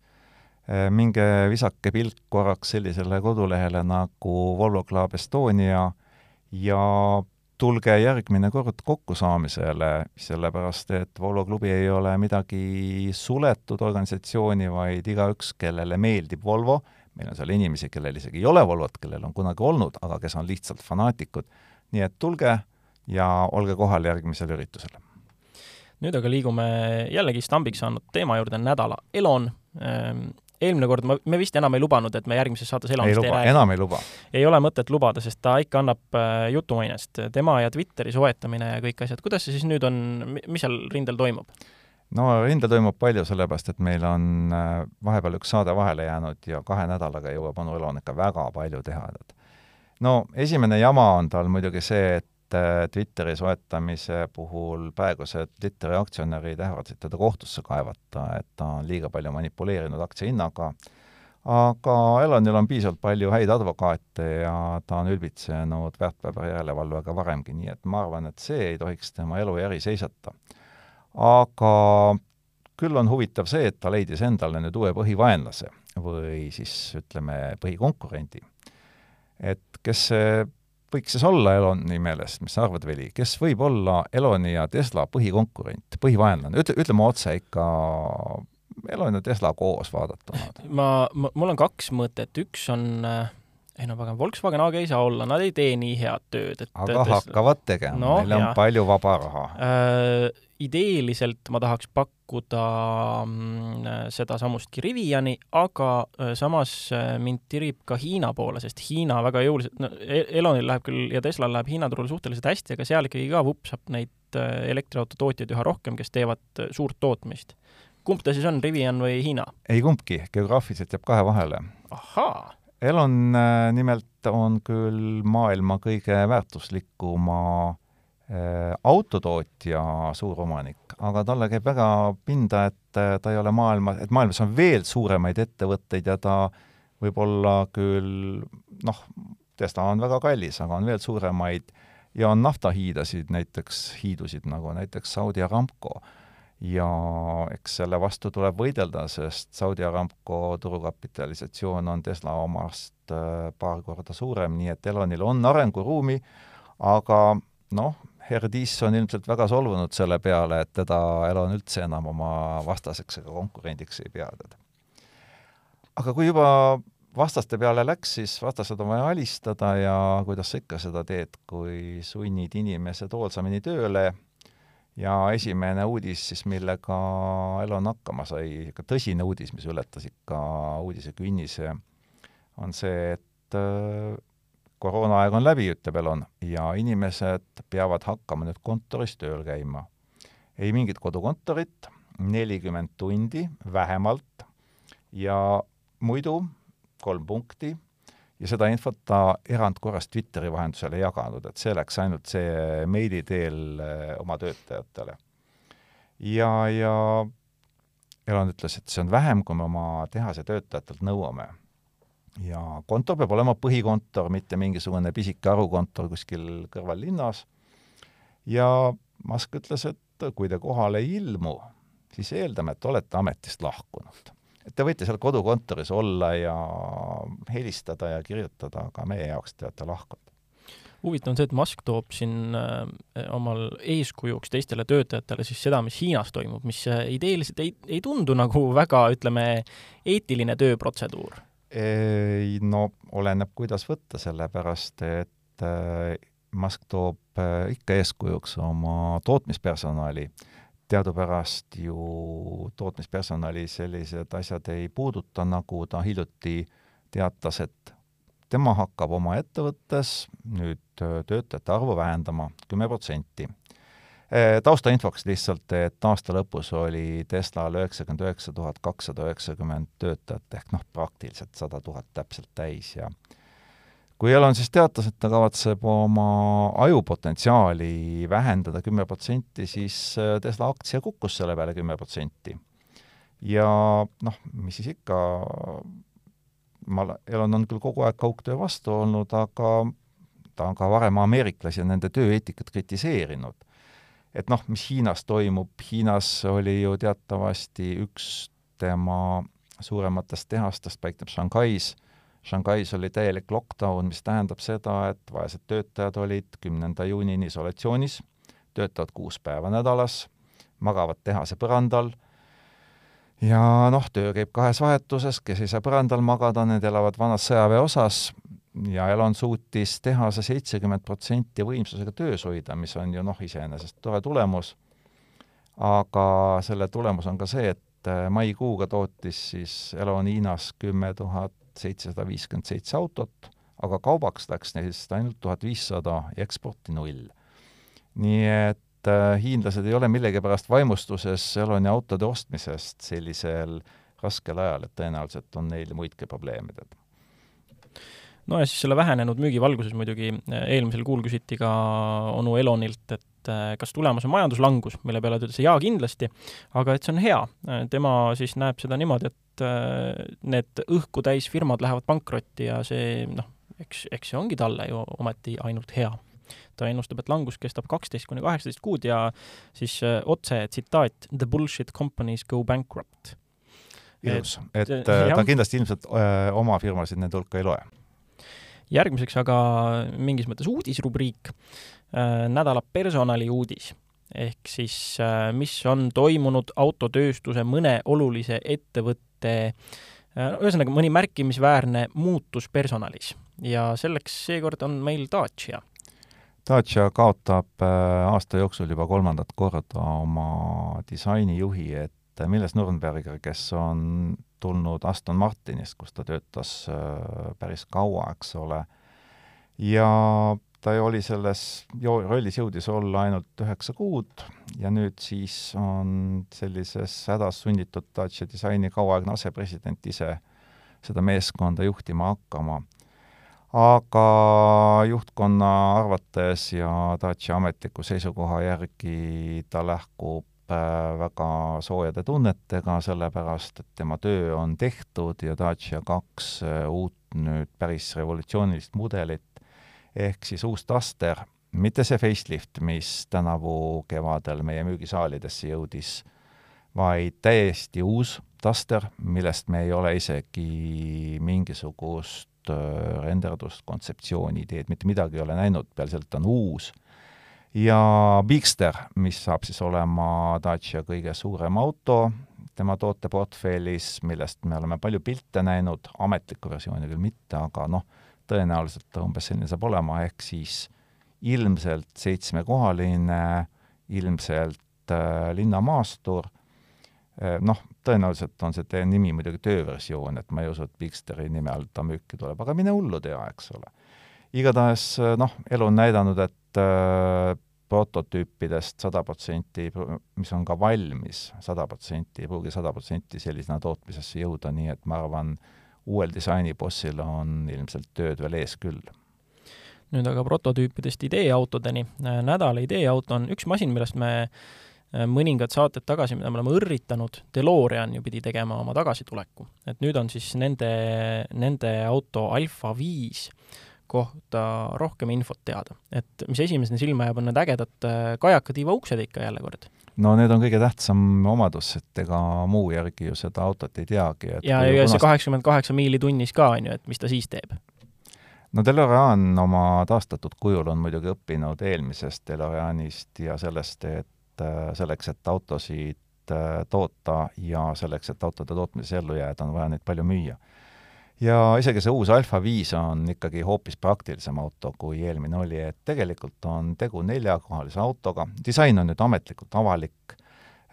minge visake pilk korraks sellisele kodulehele nagu Volvo Club Estonia ja tulge järgmine kord kokkusaamisele, sellepärast et Volvo klubi ei ole midagi suletud organisatsiooni, vaid igaüks, kellele meeldib Volvo, meil on seal inimesi, kellel isegi ei ole Volvot, kellel on kunagi olnud, aga kes on lihtsalt fanaatikud, nii et tulge ja olge kohal järgmisel üritusel. nüüd aga liigume jällegi stambiks saanud teema juurde, nädala Elon ehm, eelmine kord ma, me vist enam ei lubanud, et me järgmises saates Elonist ei, luba, ei räägi. enam ei luba. ei ole mõtet lubada, sest ta ikka annab äh, jutumainest. tema ja Twitteri soetamine ja kõik asjad, kuidas see siis nüüd on, mis seal rindel toimub? no rindel toimub palju, sellepärast et meil on äh, vahepeal üks saade vahele jäänud ja kahe nädalaga jõuab onu Elon ikka väga palju teha. no esimene jama on tal muidugi see, et Twitteri soetamise puhul praegused Twitteri aktsionärid ähvardasid teda kohtusse kaevata, et ta on liiga palju manipuleerinud aktsia hinnaga, aga Elonil on piisavalt palju häid advokaate ja ta on ülbitsenud väärtpaberi järelevalvega varemgi, nii et ma arvan, et see ei tohiks tema elu ja äri seisata. aga küll on huvitav see, et ta leidis endale nüüd uue põhivaenlase või siis ütleme, põhikonkurendi. et kes see võiks siis olla Eloni meelest, mis sa arvad, Veli, kes võib olla Eloni ja Tesla põhikonkurent, põhivaenlane, ütle, ütleme otse ikka Elon ja Tesla koos vaadatuna. ma, ma, mul on kaks mõtet, üks on äh, ei no pagan, Volkswagen AG ei saa olla, nad ei tee nii head tööd, et aga Tesla... hakkavad tegema no,, neil on jah. palju vaba raha äh,. Ideeliselt ma tahaks pakkuda mm, sedasamustki Riviani, aga äh, samas äh, mind tirib ka Hiina poole, sest Hiina väga jõuliselt, no e-, Elonil läheb küll ja Teslal läheb Hiina turul suhteliselt hästi, aga seal ikkagi ka vupsab neid äh, elektriauto tootjaid üha rohkem, kes teevad suurt tootmist. kumb ta siis on, Rivian või Hiina? ei kumbki, geograafiliselt jääb kahe vahele. ahaa Elon nimelt on küll maailma kõige väärtuslikuma autotootja suuromanik, aga talle käib väga pinda, et äh, ta ei ole maailma, et maailmas on veel suuremaid ettevõtteid ja ta võib olla küll noh, Tesla on väga kallis, aga on veel suuremaid ja on naftahiidasid näiteks, hiidusid nagu näiteks Saudi Aramco. ja eks selle vastu tuleb võidelda, sest Saudi Aramco turukapitalisatsioon on Tesla omast äh, paar korda suurem, nii et Elonil on arenguruumi, aga noh, Herdis on ilmselt väga solvunud selle peale, et teda Elon üldse enam oma vastaseks ega konkurendiks ei pea teda. aga kui juba vastaste peale läks, siis vastased on vaja alistada ja kuidas sa ikka seda teed, kui sunnid inimesed hoolsamini tööle ja esimene uudis siis, millega Elon hakkama sai, ikka tõsine uudis, mis ületas ikka uudise künnise, on see, et koroonaaeg on läbi, ütleb Elon, ja inimesed peavad hakkama nüüd kontoris tööl käima. ei mingit kodukontorit, nelikümmend tundi vähemalt ja muidu kolm punkti ja seda infot ta erandkorras Twitteri vahendusel ei jaganud, et see läks ainult see meili teel eh, oma töötajatele. ja, ja Elon ütles, et see on vähem, kui me oma tehase töötajatelt nõuame ja kontor peab olema põhikontor, mitte mingisugune pisike harukontor kuskil kõrvallinnas. ja Musk ütles, et kui te kohale ei ilmu, siis eeldame, et olete ametist lahkunud. et te võite seal kodukontoris olla ja helistada ja kirjutada, aga meie jaoks te olete lahkunud huvitav on see, et Musk toob siin äh, omal eeskujuks teistele töötajatele siis seda, mis Hiinas toimub, mis äh, ideeliselt ei, ei tundu nagu väga, ütleme, eetiline tööprotseduur no oleneb, kuidas võtta, sellepärast et äh, Musk toob äh, ikka eeskujuks oma tootmispersonali. teadupärast ju tootmispersonali sellised asjad ei puuduta, nagu ta hiljuti teatas, et tema hakkab oma ettevõttes nüüd äh, töötajate arvu vähendama kümme protsenti taustainfoks lihtsalt, et aasta lõpus oli Teslal üheksakümmend üheksa tuhat kakssada üheksakümmend töötajat ehk noh, praktiliselt sada tuhat täpselt täis ja kui Elon siis teatas, et ta kavatseb oma ajupotentsiaali vähendada kümme protsenti, siis eh, Tesla aktsia kukkus selle peale kümme protsenti. ja noh, mis siis ikka, ma, Elon on küll kogu aeg kaugtöö vastu olnud, aga ta on ka varem ameeriklasi ja nende tööeetikat kritiseerinud et noh, mis Hiinas toimub, Hiinas oli ju teatavasti üks tema suurematest tehastest paikneb Shanghais. Shanghais oli täielik lockdown, mis tähendab seda, et vaesed töötajad olid kümnenda juunini isolatsioonis, töötavad kuus päeva nädalas, magavad tehase põrandal. Ja noh, töö käib kahes vahetuses, kes ei saa põrandal magada, need elavad vanas sõjaväeosas ja Elon suutis tehase seitsekümmend protsenti võimsusega töös hoida, mis on ju noh, iseenesest tore tulemus, aga selle tulemus on ka see, et maikuuga tootis siis Elon Hiinas kümme tuhat seitsesada viiskümmend seitse autot, aga kaubaks läks neist ainult tuhat viissada ja eksporti null. nii et äh, hiinlased ei ole millegipärast vaimustuses Eloni autode ostmisest sellisel raskel ajal, et tõenäoliselt on neil muidki probleeme, tead no ja siis selle vähenenud müügi valguses muidugi äh, eelmisel kuul küsiti ka onu Elonilt, et äh, kas tulemas on majanduslangus, mille peale ta ütles jaa, kindlasti, aga et see on hea. tema siis näeb seda niimoodi, et äh, need õhku täis firmad lähevad pankrotti ja see noh, eks, eks see ongi talle ju ometi ainult hea. ta ennustab, et langus kestab kaksteist kuni kaheksateist kuud ja siis otse tsitaat The bullshit companies go bankrupt. ilus, et, et jah. ta kindlasti ilmselt öö, oma firmasid nende hulka ei loe. Järgmiseks aga mingis mõttes uudisrubriik, nädala personaliuudis ehk siis mis on toimunud autotööstuse mõne olulise ettevõtte et äh, ühesõnaga, mõni märkimisväärne muutus personalis ja selleks seekord on meil Dacia. Dacia kaotab äh, aasta jooksul juba kolmandat korda oma disainijuhi, et Milles Nürnberger, kes on tulnud Aston Martinist, kus ta töötas äh, päris kaua, eks ole, ja ta oli selles rollis jõudis olla ainult üheksa kuud ja nüüd siis on sellises hädas sunnitud Dacia disaini kauaaegne asepresident ise seda meeskonda juhtima hakkama. aga juhtkonna arvates ja Dacia ametliku seisukoha järgi ta lähkub äh, väga soojade tunnetega, sellepärast et tema töö on tehtud ja Dacia kaks äh, uut nüüd päris revolutsioonilist mudelit ehk siis uus Duster, mitte see facelift, mis tänavu kevadel meie müügisaalidesse jõudis, vaid täiesti uus Duster, millest me ei ole isegi mingisugust äh, renderdust, kontseptsiooni, ideed, mitte midagi ei ole näinud, peale selle, et ta on uus. Ja Bigster, mis saab siis olema Dacia kõige suurem auto tema tooteportfellis, millest me oleme palju pilte näinud, ametlikku versiooni küll mitte, aga noh, tõenäoliselt umbes selline saab olema, ehk siis ilmselt seitsmekohaline, ilmselt äh, linnamaastur äh,, noh, tõenäoliselt on see teie nimi muidugi tööversioon, et ma ei usu, et Bigsteri nime all ta müüki tuleb, aga mine hullu tea, eks ole. igatahes äh, noh, elu on näidanud, et äh, prototüüpidest sada protsenti, mis on ka valmis, sada protsenti, ei pruugi sada protsenti sellisena tootmisesse jõuda, nii et ma arvan, uuel disainibossil on ilmselt tööd veel ees küll. nüüd aga prototüüpidest ideeautodeni. nädala ideeauto on üks masin, millest me äh, mõningad saated tagasi, mida me oleme õrritanud, DeLorean ju pidi tegema oma tagasituleku. et nüüd on siis nende, nende auto Alfa viis kohta rohkem infot teada. et mis esimesena silma jääb, on need ägedad äh, kajakatiiva uksed ikka jälle kord no need on kõige tähtsam omadus, et ega muu järgi ju seda autot ei teagi. ja, ja see kaheksakümmend kaheksa miili tunnis ka, on ju, et mis ta siis teeb? no DeLorean oma taastatud kujul on muidugi õppinud eelmisest DeLoreanist ja sellest, et äh, selleks, et autosid äh, toota ja selleks, et autode tootmises ellu jääda, on vaja neid palju müüa ja isegi see uus Alfa viis on ikkagi hoopis praktilisem auto, kui eelmine oli, et tegelikult on tegu neljakohalise autoga, disain on nüüd ametlikult avalik,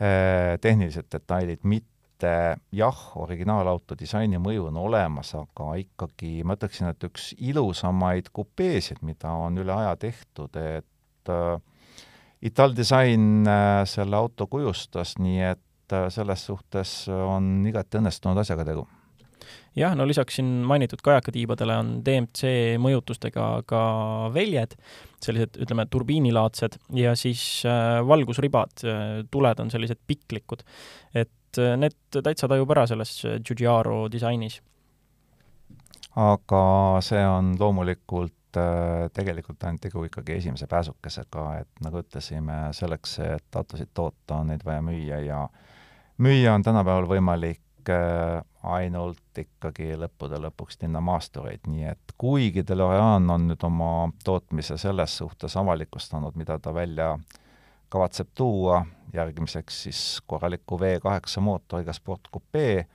eh, tehnilised detailid mitte, jah, originaalauto disaini mõju on olemas, aga ikkagi ma ütleksin, et üks ilusamaid kupeesid, mida on üle aja tehtud, et äh, Italdisain äh, selle auto kujustas, nii et äh, selles suhtes on igati õnnestunud asjaga tegu jah, no lisaks siin mainitud kajakatiibadele on DMC mõjutustega ka väljed, sellised, ütleme, turbiinilaadsed ja siis äh, valgusribad äh,, tuled on sellised piklikud. et äh, need täitsa tajub ära selles Giugiaro disainis. aga see on loomulikult tegelikult ainult tegu ikkagi esimese pääsukesega, et nagu ütlesime, selleks, et autosid toota, on neid vaja müüa ja müüa on tänapäeval võimalik ainult ikkagi lõppude lõpuks linnamaastureid, nii et kuigi DeLorean on nüüd oma tootmise selles suhtes avalikustanud, mida ta välja kavatseb tuua järgmiseks siis korraliku V8 mootoriga sportkupee,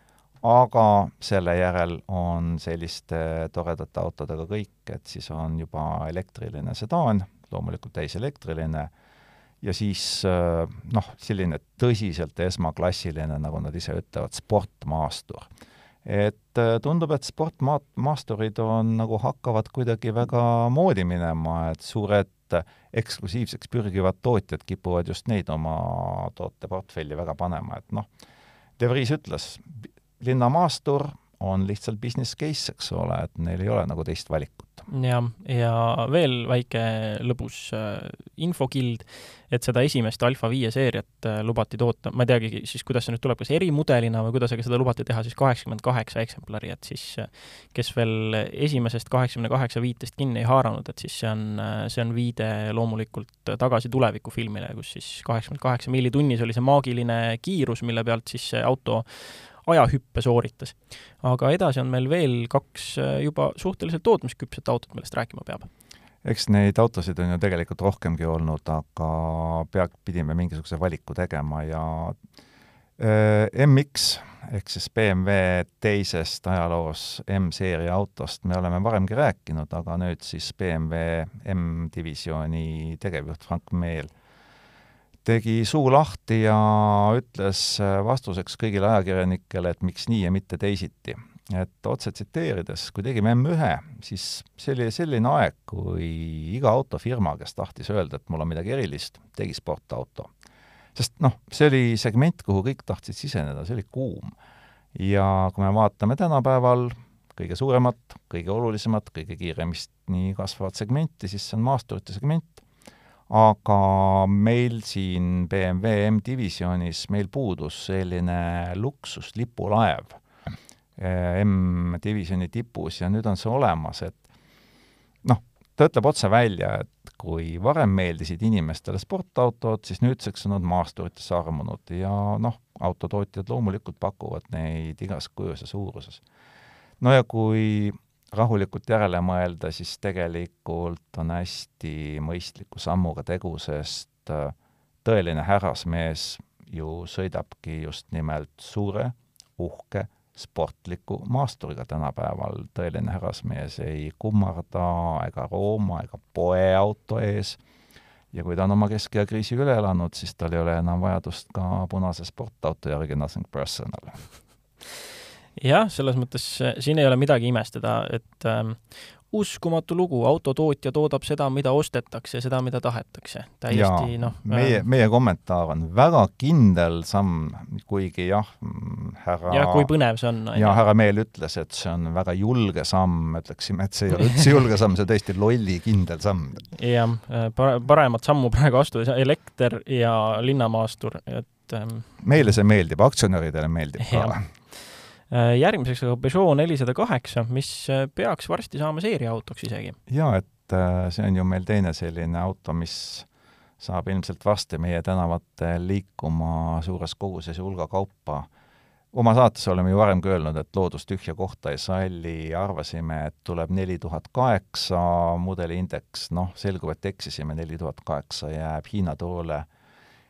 aga selle järel on selliste toredate autodega kõik, et siis on juba elektriline sedaan, loomulikult täiselektriline, ja siis äh, noh, selline tõsiselt esmaklassiline, nagu nad ise ütlevad, sportmaastur. et äh, tundub, et sportmaasturid on nagu hakkavad kuidagi väga moodi minema, et suured eksklusiivseks pürgivad tootjad kipuvad just neid oma tooteportfelli väga panema, et noh, De Vries ütles, linnamaastur on lihtsalt business case, eks ole, et neil ei ole nagu teist valikut. Jah, ja veel väike lõbus äh, infokild, et seda esimest Alfa viie seeriat äh, lubati toota, ma ei teagi siis, kuidas see nüüd tuleb, kas erimudelina või kuidas, aga seda lubati teha siis kaheksakümmend kaheksa eksemplari, et siis äh, kes veel esimesest kaheksakümne kaheksa viitest kinni ei haaranud, et siis see on, see on viide loomulikult tagasi tulevikufilmile, kus siis kaheksakümmend kaheksa miili tunnis oli see maagiline kiirus, mille pealt siis see auto ajahüppe sooritas. aga edasi on meil veel kaks äh, juba suhteliselt tootmisküpset autot, millest rääkima peab eks neid autosid on ju tegelikult rohkemgi olnud, aga pea, pidime mingisuguse valiku tegema ja äh, MX ehk siis BMW teisest ajaloos M-seeria autost me oleme varemgi rääkinud, aga nüüd siis BMW M-divisjoni tegevjuht Frank Meel tegi suu lahti ja ütles äh, vastuseks kõigile ajakirjanikele, et miks nii ja mitte teisiti. et otse tsiteerides, kui tegime M1, siis see oli selline aeg, kui iga autofirma, kes tahtis öelda, et mul on midagi erilist, tegi sportauto. sest noh, see oli segment, kuhu kõik tahtsid siseneda, see oli kuum. ja kui me vaatame tänapäeval kõige suuremat, kõige olulisemat, kõige kiiremini kasvavat segmenti, siis see on maasturite segment, aga meil siin BMW M-divisjonis, meil puudus selline luksuslipulaev eh, M-divisjoni tipus ja nüüd on see olemas, et noh, ta ütleb otse välja, et kui varem meeldisid inimestele sportautod, siis nüüdseks on nad maasturitesse armunud ja noh, autotootjad loomulikult pakuvad neid igas kujus ja suuruses. no ja kui rahulikult järele mõelda, siis tegelikult on hästi mõistliku sammuga tegu, sest äh, tõeline härrasmees ju sõidabki just nimelt suure, uhke, sportliku maasturiga tänapäeval. tõeline härrasmees ei kummarda ega rooma ega poe auto ees ja kui ta on oma keskea kriisi üle elanud, siis tal ei ole enam vajadust ka punase sportauto järgi nothing personal jah, selles mõttes äh, siin ei ole midagi imestada, et ähm, uskumatu lugu, autotootja toodab seda, mida ostetakse, seda, mida tahetakse. täiesti noh meie äh,, meie kommentaar on väga kindel samm, kuigi jah, härra jah, kui põnev see on. ja härra Meel ütles, et see on väga julge samm, ütleksime, et see ei ole üldse julge samm, see on tõesti lollikindel samm. jah, äh, paremat sammu praegu astuda ei saa, elekter ja linnamaastur, et ähm, meile see meeldib, aktsionäridele meeldib ka Äh, järgmiseks aga Peugeot nelisada kaheksa, mis äh, peaks varsti saama seeriaautoks isegi. jaa, et äh, see on ju meil teine selline auto, mis saab ilmselt varsti meie tänavatel liikuma suures koguses ja hulga kaupa. oma saates oleme ju varemgi öelnud, et loodus tühja kohta ei salli, arvasime, et tuleb neli tuhat kaheksa mudeliindeks, noh, selgub, et eksisime, neli tuhat kaheksa jääb Hiina turule.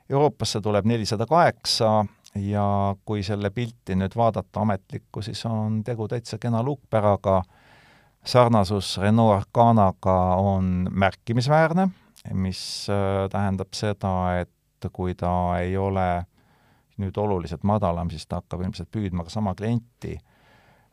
Euroopasse tuleb nelisada kaheksa ja kui selle pilti nüüd vaadata ametlikku, siis on tegu täitsa kena luukpäraga, sarnasus Renault Arcanaga on märkimisväärne, mis äh, tähendab seda, et kui ta ei ole nüüd oluliselt madalam, siis ta hakkab ilmselt püüdma ka sama klienti.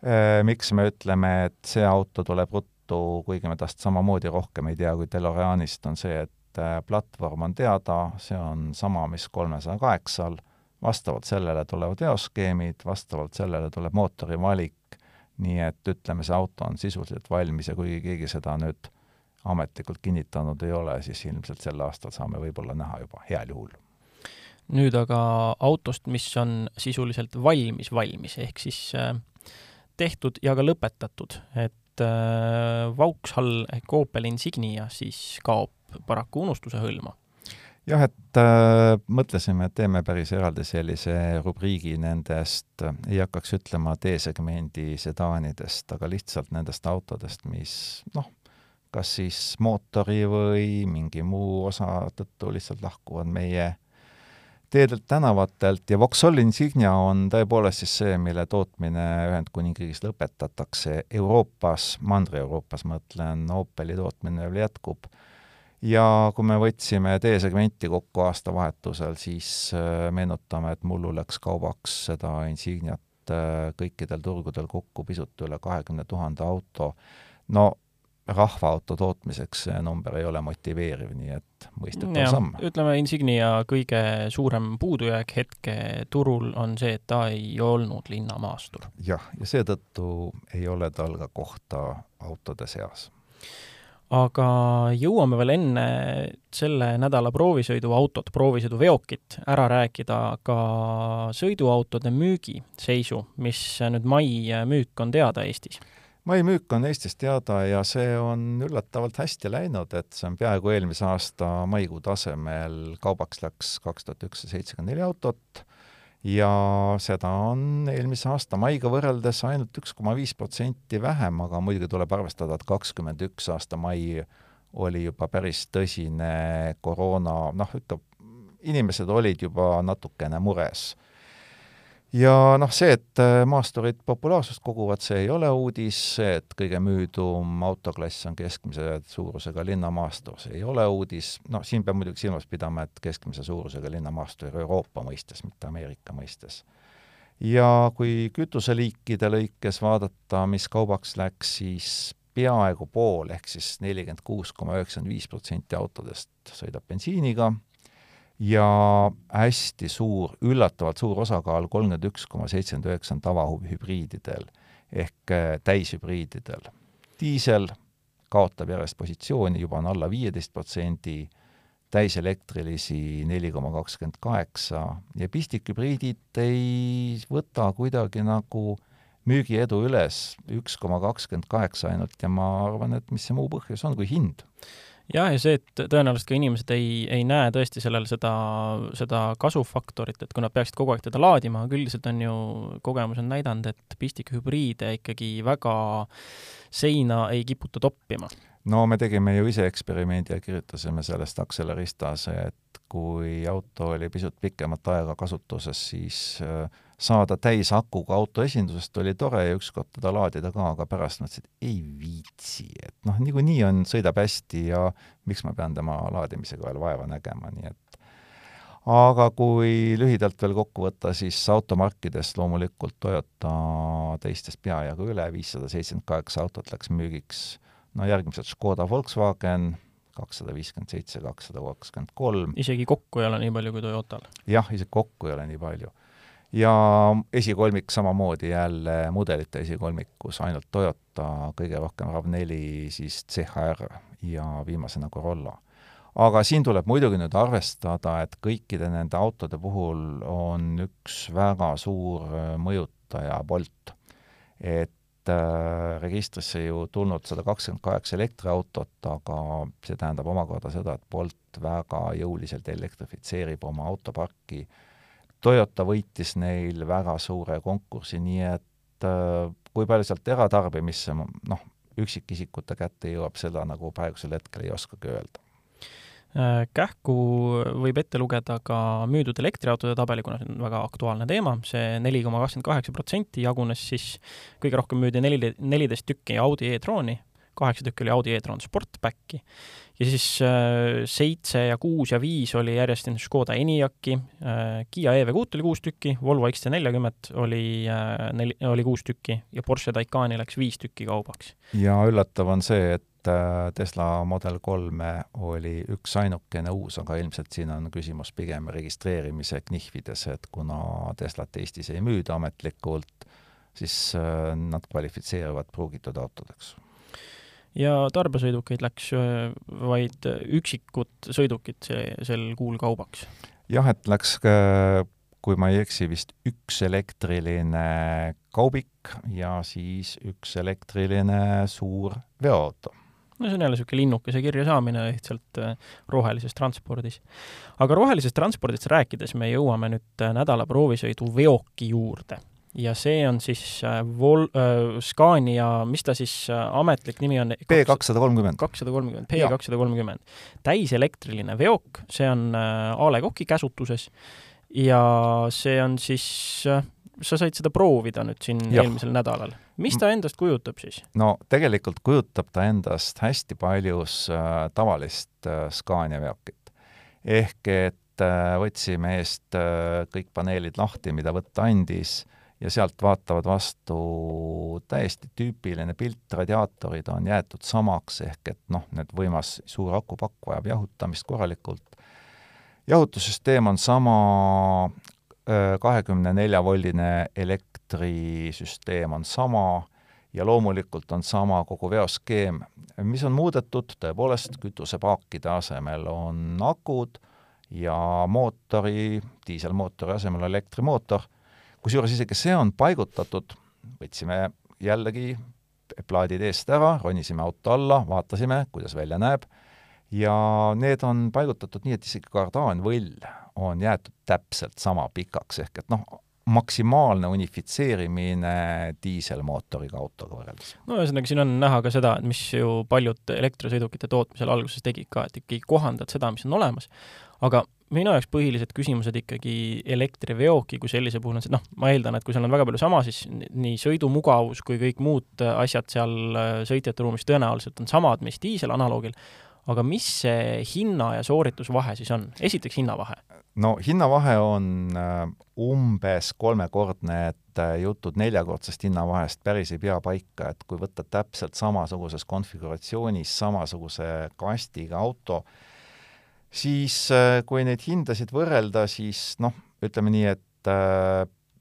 Äh, miks me ütleme, et see auto tuleb ruttu, kuigi me tast samamoodi rohkem ei tea kui DeLoreanist, on see, et äh, platvorm on teada, see on sama, mis kolmesaja kaheksal vastavalt sellele tulevad eoskeemid, vastavalt sellele tuleb mootori valik, nii et ütleme, see auto on sisuliselt valmis ja kuigi keegi seda nüüd ametlikult kinnitanud ei ole, siis ilmselt sel aastal saame võib-olla näha juba, heal juhul. nüüd aga autost, mis on sisuliselt valmis valmis, ehk siis äh, tehtud ja ka lõpetatud, et äh, Vauxhall ehk Opel Insignia siis kaob paraku unustuse hõlma jah, et äh, mõtlesime, et teeme päris eraldi sellise rubriigi nendest, ei hakkaks ütlema D-segmendi sedaanidest, aga lihtsalt nendest autodest, mis noh, kas siis mootori või mingi muu osa tõttu lihtsalt lahkuvad meie teedelt, tänavatelt. Ja Vauxhall Insignia on tõepoolest siis see, mille tootmine Ühendkuningriigis lõpetatakse Euroopas, Mandri-Euroopas mõtlen, Opeli tootmine veel jätkub ja kui me võtsime D-segmenti kokku aastavahetusel, siis äh, meenutame, et mullu läks kaubaks seda Insigniat äh, kõikidel turgudel kokku pisut üle kahekümne tuhande auto. no rahvaauto tootmiseks see number ei ole motiveeriv, nii et mõistetav samm. ütleme, Insignia kõige suurem puudujääk hetketurul on see, et ta ei olnud linnamaastur. jah, ja seetõttu ei ole tal ka kohta autode seas aga jõuame veel enne selle nädala proovisõiduautot, proovisõiduveokit ära rääkida ka sõiduautode müügiseisu, mis nüüd mai müük on teada Eestis? mai müük on Eestis teada ja see on üllatavalt hästi läinud, et see on peaaegu eelmise aasta maikuu tasemel, kaubaks läks kaks tuhat ükssada seitsekümmend neli autot ja seda on eelmise aasta maiga võrreldes ainult üks koma viis protsenti vähem, aga muidugi tuleb arvestada, et kakskümmend üks aasta mai oli juba päris tõsine koroona, noh, ikka inimesed olid juba natukene mures ja noh, see, et äh, maasturid populaarsust koguvad, see ei ole uudis, see, et kõige müüdum autoklass on keskmise suurusega linnamaastur, see ei ole uudis, noh, siin peab muidugi silmas pidama, et keskmise suurusega linnamaastur Euroopa mõistes, mitte Ameerika mõistes. ja kui kütuseliikide lõikes vaadata, mis kaubaks läks, siis peaaegu pool ehk siis nelikümmend kuus koma üheksakümmend viis protsenti autodest sõidab bensiiniga ja hästi suur, üllatavalt suur osakaal, kolmkümmend üks koma seitsekümmend üheksa on tavahübriididel ehk äh, täishübriididel. diisel kaotab järjest positsiooni, juba on alla viieteist protsendi, täiselektrilisi neli koma kakskümmend kaheksa ja pistikhübriidid ei võta kuidagi nagu müügiedu üles, üks koma kakskümmend kaheksa ainult ja ma arvan, et mis see muu põhjus on kui hind jah, ja see, et tõenäoliselt ka inimesed ei, ei näe tõesti sellel seda, seda kasufaktorit, et kui nad peaksid kogu aeg teda laadima, aga üldiselt on ju, kogemus on näidanud, et pistikhübriide ikkagi väga seina ei kiputa toppima. No me tegime ju ise eksperimendi ja kirjutasime sellest Acceleristas, et kui auto oli pisut pikemat aega kasutuses, siis äh, saada täis akuga auto esindusest oli tore ja ükskord teda laadida ka, aga pärast mõtlesin, et ei viitsi, et noh, niikuinii on, sõidab hästi ja miks ma pean tema laadimisega veel vaeva nägema, nii et aga kui lühidalt veel kokku võtta, siis automarkidest loomulikult Toyota teistest peajagu üle, viissada seitsekümmend kaheksa autot läks müügiks, no järgmised Škoda Volkswagen, kakssada viiskümmend seitse, kakssada kakskümmend kolm. isegi kokku ei ole nii palju kui Toyotal? jah, isegi kokku ei ole nii palju ja esikolmik samamoodi jälle mudelite esikolmikus ainult Toyota, kõige rohkem RAV4, siis CHR ja viimasena Corolla. aga siin tuleb muidugi nüüd arvestada, et kõikide nende autode puhul on üks väga suur äh, mõjutaja Bolt. et äh, registrisse ju tulnud sada kakskümmend kaheksa elektriautot, aga see tähendab omakorda seda, et Bolt väga jõuliselt elektrifitseerib oma autoparki äh, Toyota võitis neil väga suure konkursi, nii et äh, kui palju sealt eratarbimisse noh, üksikisikute kätte jõuab, seda nagu praegusel hetkel ei oskagi öelda. Äh, kähku võib ette lugeda ka müüdud elektriautode tabeli, kuna see on väga aktuaalne teema see, see neli koma kakskümmend kaheksa protsenti jagunes siis, kõige rohkem müüdi neli, neliteist tükki Audi e-trooni, kaheksa tükki oli Audi e-tron Sportbacki ja siis äh, seitse ja kuus ja viis oli järjest Škoda Enyaqi äh,, Kiia EV6 oli kuus tükki, Volvo XC40 oli äh, neli, oli kuus tükki ja Porsche Taycani läks viis tükki kaubaks. ja üllatav on see, et äh, Tesla Model kolme oli üksainukene uus, aga ilmselt siin on küsimus pigem registreerimise knihvides, et kuna Teslat Eestis ei müüda ametlikult, siis äh, nad kvalifitseeruvad pruugitud autodeks ja tarbesõidukeid läks äh, vaid üksikud sõidukid see, sel kuul kaubaks. jah, et läks, kui ma ei eksi, vist üks elektriline kaubik ja siis üks elektriline suur veoauto. no see on jälle niisugune linnukese kirja saamine lihtsalt äh, rohelises transpordis. aga rohelisest transpordist rääkides me jõuame nüüd äh, nädala proovisõidu veoki juurde ja see on siis äh, Vol- äh,, Scania, mis ta siis äh, ametlik nimi on? P kakssada kolmkümmend. kakssada kolmkümmend, P kakssada kolmkümmend. täiselektriline veok, see on äh, A Le Coqi käsutuses ja see on siis äh, sa said seda proovida nüüd siin ja. eelmisel nädalal. mis ta endast kujutab siis? no tegelikult kujutab ta endast hästi paljus äh, tavalist äh, Scania veokit. ehk et äh, võtsime eest äh, kõik paneelid lahti, mida võtta andis, ja sealt vaatavad vastu täiesti tüüpiline pilt, radiaatorid on jäetud samaks, ehk et noh, need võimas suur akupakk vajab jahutamist korralikult, jahutussüsteem on sama, kahekümne nelja voldine elektrisüsteem on sama ja loomulikult on sama kogu veoskeem. mis on muudetud, tõepoolest, kütusepaakide asemel on akud ja mootori, diiselmootori asemel elektrimootor, kusjuures isegi see on paigutatud, võtsime jällegi plaadid eest ära, ronisime auto alla, vaatasime, kuidas välja näeb, ja need on paigutatud nii, et isegi kardaanvõll on jäetud täpselt sama pikaks, ehk et noh, maksimaalne unifitseerimine diiselmootoriga autoga võrreldes. no ühesõnaga, siin on näha ka seda, mis ju paljud elektrisõidukite tootmisel alguses tegid ka, et ikkagi kohandad seda, mis on olemas, aga minu jaoks põhilised küsimused ikkagi elektriveoki kui sellise puhul on see, noh, ma eeldan, et kui seal on väga palju sama, siis nii sõidumugavus kui kõik muud asjad seal äh, sõitjate ruumis tõenäoliselt on samad, mis diiselanaloogil, aga mis see hinna ja sooritusvahe siis on? esiteks hinnavahe. no hinnavahe on äh, umbes kolmekordne, et äh, jutud neljakordsest hinnavahest päris ei pea paika, et kui võtta täpselt samasuguses konfiguratsioonis samasuguse kastiga auto, siis äh, kui neid hindasid võrrelda, siis noh, ütleme nii, et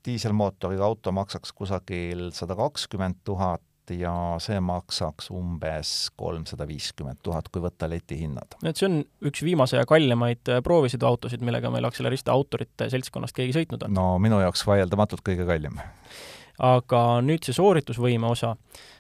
diiselmootoriga auto maksaks kusagil sada kakskümmend tuhat, ja see maksaks umbes kolmsada viiskümmend tuhat, kui võtta letihinnad. et see on üks viimase ja kallimaid äh, proovisõiduautosid, millega meil Accelerista autorite seltskonnast keegi sõitnud on? no minu jaoks vaieldamatult kõige kallim. aga nüüd see sooritusvõime osa äh,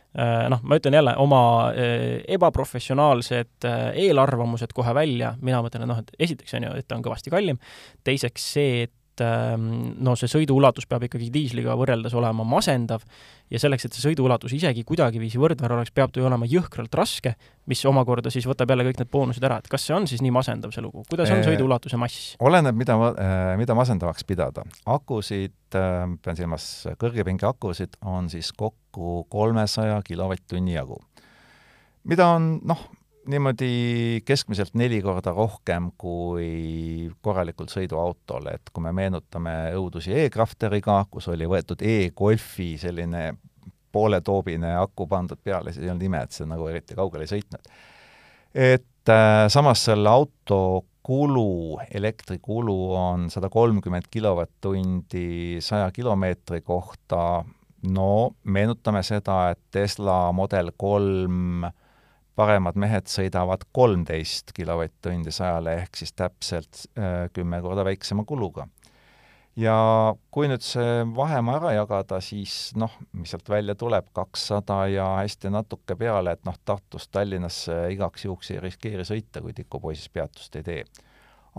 noh, ma ütlen jälle oma äh, ebaprofessionaalsed eelarvamused kohe välja, mina mõtlen, et noh, et esiteks on ju, et ta on kõvasti kallim, teiseks see, et et ähm, no see sõiduulatus peab ikkagi diisliga võrreldes olema masendav ja selleks, et see sõiduulatus isegi kuidagiviisi võrdväär oleks, peab ta ju olema jõhkralt raske, mis omakorda siis võtab jälle kõik need boonused ära, et kas see on siis nii masendav, see lugu, kuidas on sõiduulatuse mass? oleneb, mida, äh, mida masendavaks pidada. akusid, äh, pean silmas kõrgepinge akusid, on siis kokku kolmesaja kilovatt-tunni jagu mida on noh, niimoodi keskmiselt neli korda rohkem kui korralikul sõiduautol, et kui me meenutame õudusi e-Crafteriga, kus oli võetud e-Golfi selline pooletoobine aku pandud peale, siis ei olnud ime, et see nagu eriti kaugele ei sõitnud. et äh, samas selle auto kulu, elektrikulu on sada kolmkümmend kilovatt-tundi saja kilomeetri kohta, no meenutame seda, et Tesla Model kolm paremad mehed sõidavad kolmteist kilovatt-tundi sajale, ehk siis täpselt äh, kümme korda väiksema kuluga. ja kui nüüd see vahemaa ära jagada, siis noh, mis sealt välja tuleb, kakssada ja hästi natuke peale, et noh, Tartust Tallinnasse igaks juhuks ei riskeeri sõita, kui tikupoisis peatust ei tee.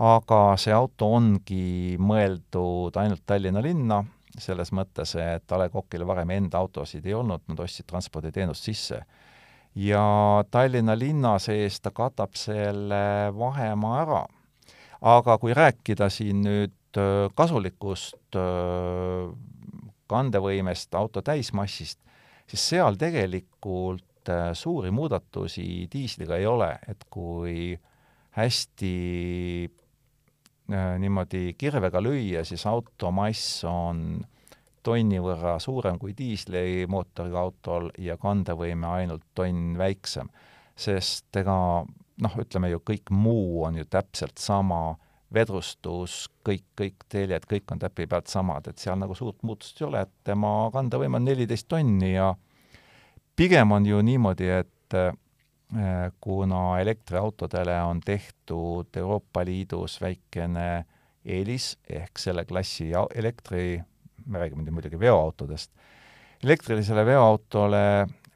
aga see auto ongi mõeldud ainult Tallinna linna, selles mõttes, et A Le Coqil varem enda autosid ei olnud, nad ostsid transporditeenust sisse ja Tallinna linna sees ta katab selle vahemaa ära. aga kui rääkida siin nüüd äh, kasulikust äh, kandevõimest, auto täismassist, siis seal tegelikult äh, suuri muudatusi diisliga ei ole, et kui hästi niimoodi kirvega lüüa, siis auto mass on tonni võrra suurem kui diislimootoriga autol ja kandevõime ainult tonn väiksem. sest ega noh, ütleme ju kõik muu on ju täpselt sama, vedrustus, kõik, kõik teljed, kõik on täpi pealt samad, et seal nagu suurt muutust ei ole, et tema kandevõime on neliteist tonni ja pigem on ju niimoodi, et eh, kuna elektriautodele on tehtud Euroopa Liidus väikene eelis ehk selle klassi elektri me räägime nüüd muidugi veoautodest, elektrilisele veoautole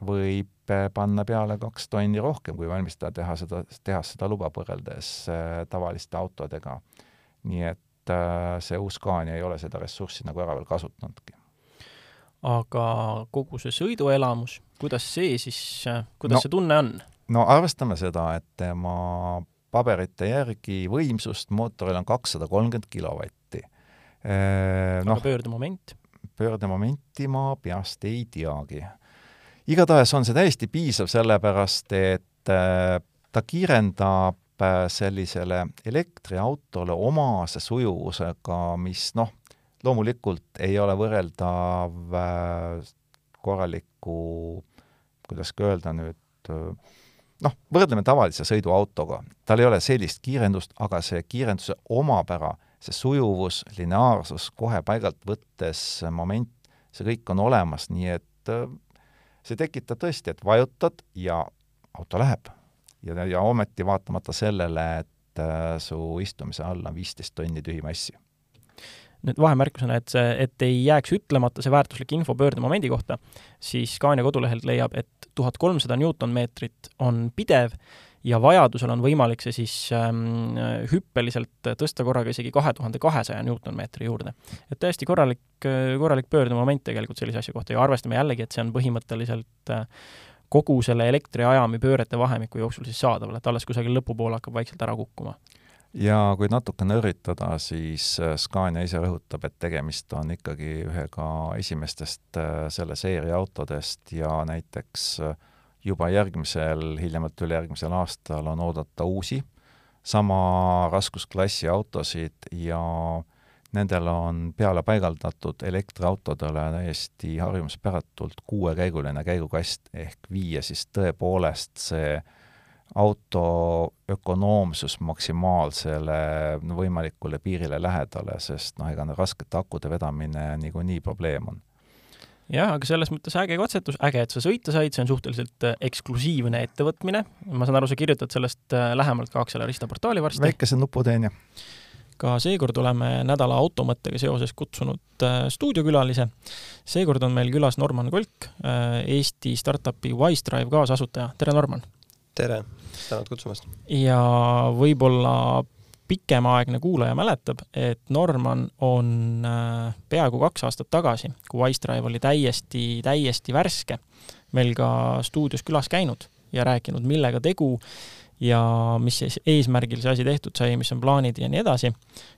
võib panna peale kaks tonni rohkem, kui valmistada teha seda, tehas seda lubab võrreldes äh, tavaliste autodega. nii et äh, see uus Scania ei ole seda ressurssi nagu ära veel kasutanudki. aga kogu see sõiduelamus, kuidas see siis, kuidas no, see tunne on? no arvestame seda, et tema paberite järgi võimsust mootoril on kakssada kolmkümmend kilovatti. Noh, pöördemoment? pöördemomenti ma peast ei teagi igatahes on see täiesti piisav, sellepärast et äh, ta kiirendab äh, sellisele elektriautole omase sujuvusega, mis noh, loomulikult ei ole võrreldav äh, korraliku, kuidas ka öelda nüüd, noh, võrdleme tavalise sõiduautoga. tal ei ole sellist kiirendust, aga see kiirenduse omapära, see sujuvus, lineaarsus kohe paigalt võttes, moment, see kõik on olemas, nii et see tekitab tõesti, et vajutad ja auto läheb. ja, ja ometi vaatamata sellele, et äh, su istumise all on viisteist tonni tühimassi. nüüd vahemärkusena, et see, et ei jääks ütlemata see väärtuslik info pöördemomendi kohta, siis Scania kodulehelt leiab, et tuhat kolmsada Newton-meetrit on pidev ja vajadusel on võimalik see siis ähm, hüppeliselt tõsta korraga isegi kahe tuhande kahesaja Newtonmeetri juurde. et täiesti korralik, korralik pöördemoment tegelikult sellise asja kohta ja arvestame jällegi, et see on põhimõtteliselt äh, kogu selle elektriajami pöörete vahemiku jooksul siis saadaval, et alles kusagil lõpupoole hakkab vaikselt ära kukkuma ja kui natuke nörritada, siis äh, Scania ise rõhutab, et tegemist on ikkagi ühega esimestest äh, selle seeria autodest ja näiteks äh, juba järgmisel, hiljemalt ülejärgmisel aastal on oodata uusi sama raskusklassi autosid ja nendel on peale paigaldatud elektriautodele täiesti harjumuspäratult kuuekäiguline käigukast, ehk viia siis tõepoolest see auto ökonoomsus maksimaalsele võimalikule piirile lähedale, sest noh, ega raskete akude vedamine niikuinii probleem on jah, aga selles mõttes äge katsetus, äge, et sa sõita said, see on suhteliselt äh, eksklusiivne ettevõtmine. ma saan aru, sa kirjutad sellest äh, lähemalt ka Accelerista portaali varsti. väikese nuputeen, jah. ka seekord oleme nädala automõttega seoses kutsunud äh, stuudiokülalise. seekord on meil külas Norman Kolk, Eesti startupi Wisedrive kaasasutaja. tere, Norman! tere, tänud kutsumast! ja võib-olla pikemaaegne kuulaja mäletab, et Norman on äh, peaaegu kaks aastat tagasi, kui Wisedrive oli täiesti, täiesti värske, meil ka stuudios külas käinud ja rääkinud, millega tegu ja mis eesmärgil see asi tehtud sai, mis on plaanid ja nii edasi.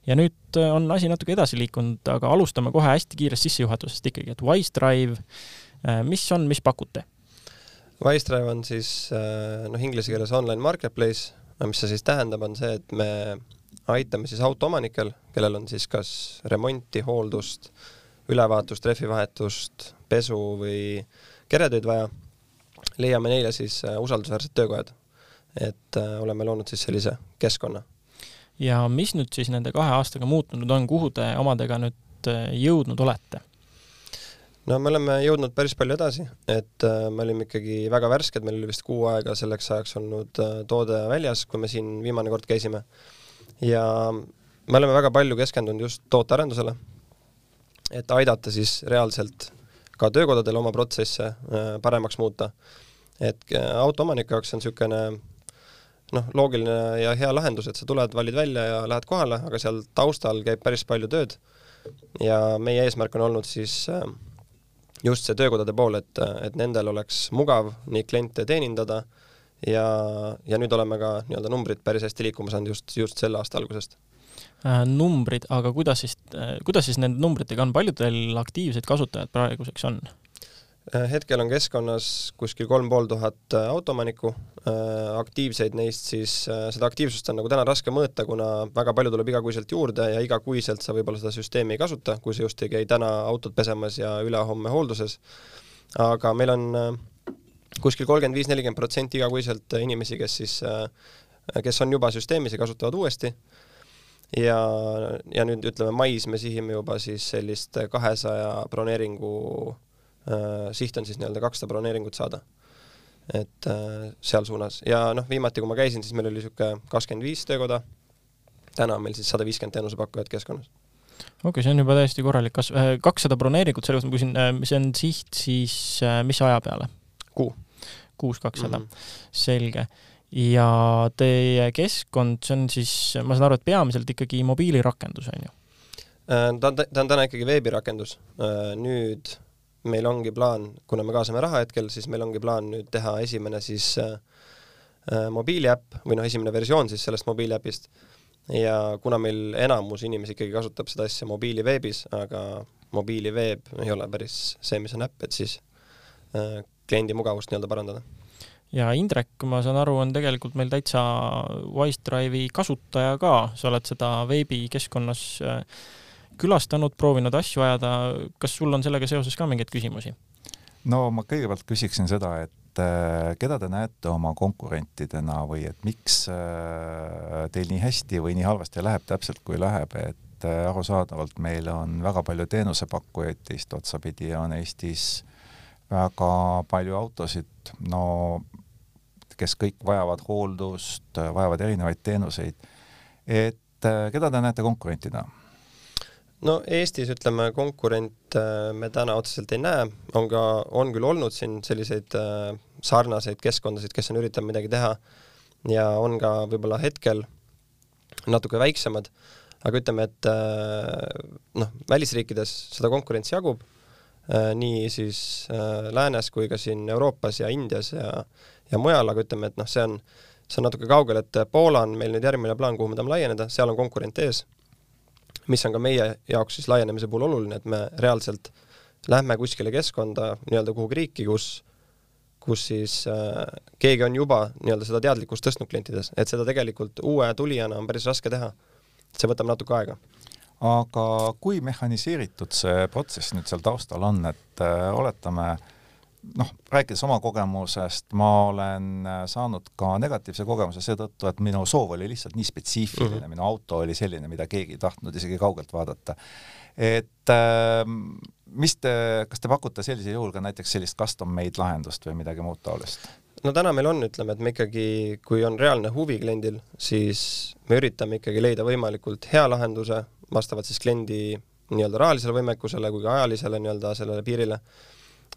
ja nüüd on asi natuke edasi liikunud, aga alustame kohe hästi kiirest sissejuhatusest ikkagi, et Wisedrive, äh, mis on, mis pakute? Wisedrive on siis äh, noh, inglise keeles online marketplace, mis see siis tähendab, on see, et me aitame siis autoomanikel, kellel on siis kas remonti, hooldust, ülevaatust, rehvivahetust, pesu või keretöid vaja, leiame neile siis äh, usaldusväärsed töökojad. et äh, oleme loonud siis sellise keskkonna. ja mis nüüd siis nende kahe aastaga muutunud on, kuhu te omadega nüüd äh, jõudnud olete? no me oleme jõudnud päris palju edasi, et me olime ikkagi väga värsked, meil oli vist kuu aega selleks ajaks olnud toode väljas, kui me siin viimane kord käisime ja me oleme väga palju keskendunud just tootearendusele, et aidata siis reaalselt ka töökodadel oma protsesse äh, paremaks muuta. et äh, autoomaniku jaoks on niisugune noh, loogiline ja hea lahendus, et sa tuled, valid välja ja lähed kohale, aga seal taustal käib päris palju tööd ja meie eesmärk on olnud siis äh, just see töökodade pool, et, et nendel oleks mugav nii kliente teenindada ja, ja nüüd oleme ka nii-öelda numbrid päris hästi liikuma saanud just, just selle aasta algusest äh,. numbrid, aga kuidas siis äh,, kuidas siis nende numbritega on, palju teil aktiivseid kasutajaid praeguseks on? Äh, hetkel on keskkonnas kuskil kolm pool tuhat äh, autoomanikku, äh, aktiivseid neist siis, seda aktiivsust on nagu täna raske mõõta, kuna väga palju tuleb igakuiselt juurde ja igakuiselt sa võib-olla seda süsteemi ei kasuta, kui sa just ei käi täna autot pesemas ja ülehomme hoolduses. aga meil on kuskil kolmkümmend viis, nelikümmend protsenti igakuiselt inimesi, kes siis, äh, kes on juba süsteemis ja kasutavad uuesti. ja, ja nüüd ütleme, mais me sihime juba siis sellist kahesaja broneeringu äh,, siht on siis nii-öelda kakssada broneeringut saada. et äh, seal suunas ja noh, viimati, kui ma käisin, siis meil oli niisugune kakskümmend viis töökoda, täna on meil siis sada viiskümmend teenusepakkujat keskkonnas okei okay,, see on juba täiesti korralik kasv, äh, kakssada broneeringut, selle kohta ma küsin, see on siht siis mis aja peale? kuu kuus kakssada, mhm. selge. ja teie keskkond, see on siis, ma saan aru, et peamiselt ikkagi mobiilirakendus, on ju? Äh, ta on, ta on täna ikkagi veebirakendus. Äh, nüüd meil ongi plaan, kuna me kaasame raha hetkel, siis meil ongi plaan nüüd teha esimene siis äh, mobiiliäpp või noh, esimene versioon siis sellest mobiiliäpist ja kuna meil enamus inimesi ikkagi kasutab seda asja mobiiliveebis, aga mobiiliveeb ei ole päris see, mis on äpp, et siis äh, kliendi mugavust nii-öelda parandada. ja Indrek, ma saan aru, on tegelikult meil täitsa Wisedrive'i kasutaja ka, sa oled seda veebikeskkonnas äh, külastanud, proovinud asju ajada, kas sul on sellega seoses ka mingeid küsimusi? no ma kõigepealt küsiksin seda, et äh, keda te näete oma konkurentidena või et miks äh, teil nii hästi või nii halvasti läheb täpselt, kui läheb, et äh, arusaadavalt meil on väga palju teenusepakkujaid teist otsapidi, on Eestis väga palju autosid, no kes kõik vajavad hooldust, vajavad erinevaid teenuseid. et keda te näete konkurentidena? no Eestis ütleme, konkurente äh, me täna otseselt ei näe, on ka, on küll olnud siin selliseid äh, sarnaseid keskkondasid, kes on üritanud midagi teha ja on ka võib-olla hetkel natuke väiksemad, aga ütleme, et äh, noh, välisriikides seda konkurentsi jagub, nii siis läänes kui ka siin Euroopas ja Indias ja, ja mujal, aga ütleme, et noh, see on, see on natuke kaugel, et Poola on meil nüüd järgmine plaan, kuhu me tahame laieneda, seal on konkurent ees mis on ka meie jaoks siis laienemise puhul oluline, et me reaalselt lähme kuskile keskkonda, nii-öelda kuhugi riiki, kus kus siis äh, keegi on juba nii-öelda seda teadlikkust tõstnud klientides, et seda tegelikult uue tulijana on päris raske teha. see võtab natuke aega. Aga kui mehhaniseeritud see protsess nüüd seal taustal on, et äh, oletame noh, rääkides oma kogemusest, ma olen äh, saanud ka negatiivse kogemuse seetõttu, et minu soov oli lihtsalt nii spetsiifiline mm, -hmm. minu auto oli selline, mida keegi ei tahtnud isegi kaugelt vaadata. et äh, mis te, kas te pakute sellisel juhul ka näiteks sellist custom-made lahendust või midagi muud taolist? no täna meil on, ütleme, et me ikkagi, kui on reaalne huvi kliendil, siis me üritame ikkagi leida võimalikult hea lahenduse vastavalt siis kliendi nii-öelda rahalisele võimekusele kui ka ajalisele nii-öelda sellele piirile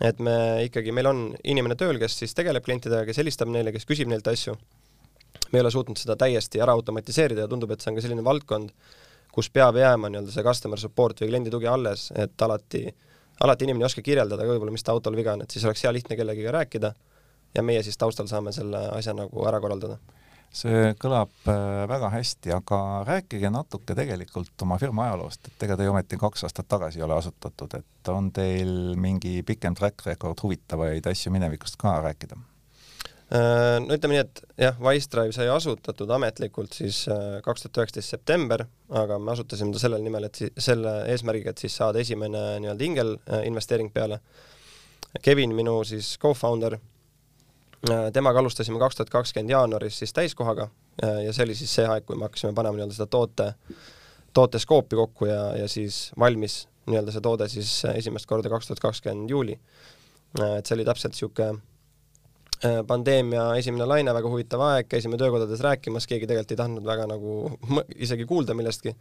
et me ikkagi, meil on inimene tööl, kes siis tegeleb klientidega, kes helistab neile, kes küsib neilt asju. me ei ole suutnud seda täiesti ära automatiseerida ja tundub, et see on ka selline valdkond, kus peab jääma nii-öelda see customer support või kliendi tugi alles, et alati, alati inimene ei oska kirjeldada ka võib-olla, mis ta autol viga on, et siis oleks hea lihtne kellegiga rääkida ja meie siis taustal saame selle asja nagu ära korraldada see kõlab äh, väga hästi, aga rääkige natuke tegelikult oma firma ajaloost, et ega te ju ometi kaks aastat tagasi ei ole asutatud, et on teil mingi pikem track record huvitavaid asju minevikust ka rääkida? Äh, no ütleme nii, et jah, Wisedrive sai asutatud ametlikult siis äh, kaks tuhat üheksateist september, aga me asutasime ta sellel nimel, et selle eesmärgiga, et siis saada esimene nii-öelda ingelinvesteering peale. Kevin, minu siis co-founder temaga alustasime kaks tuhat kakskümmend jaanuaris siis täiskohaga äh, ja see oli siis see aeg, kui me hakkasime panema nii-öelda seda toote, tooteskoopi kokku ja, ja siis valmis nii-öelda see toode siis esimest korda kaks tuhat kakskümmend juuli. Äh, et see oli täpselt niisugune pandeemia esimene laine, väga huvitav aeg, käisime töökodades rääkimas, keegi tegelikult ei tahtnud väga nagu isegi kuulda millestki.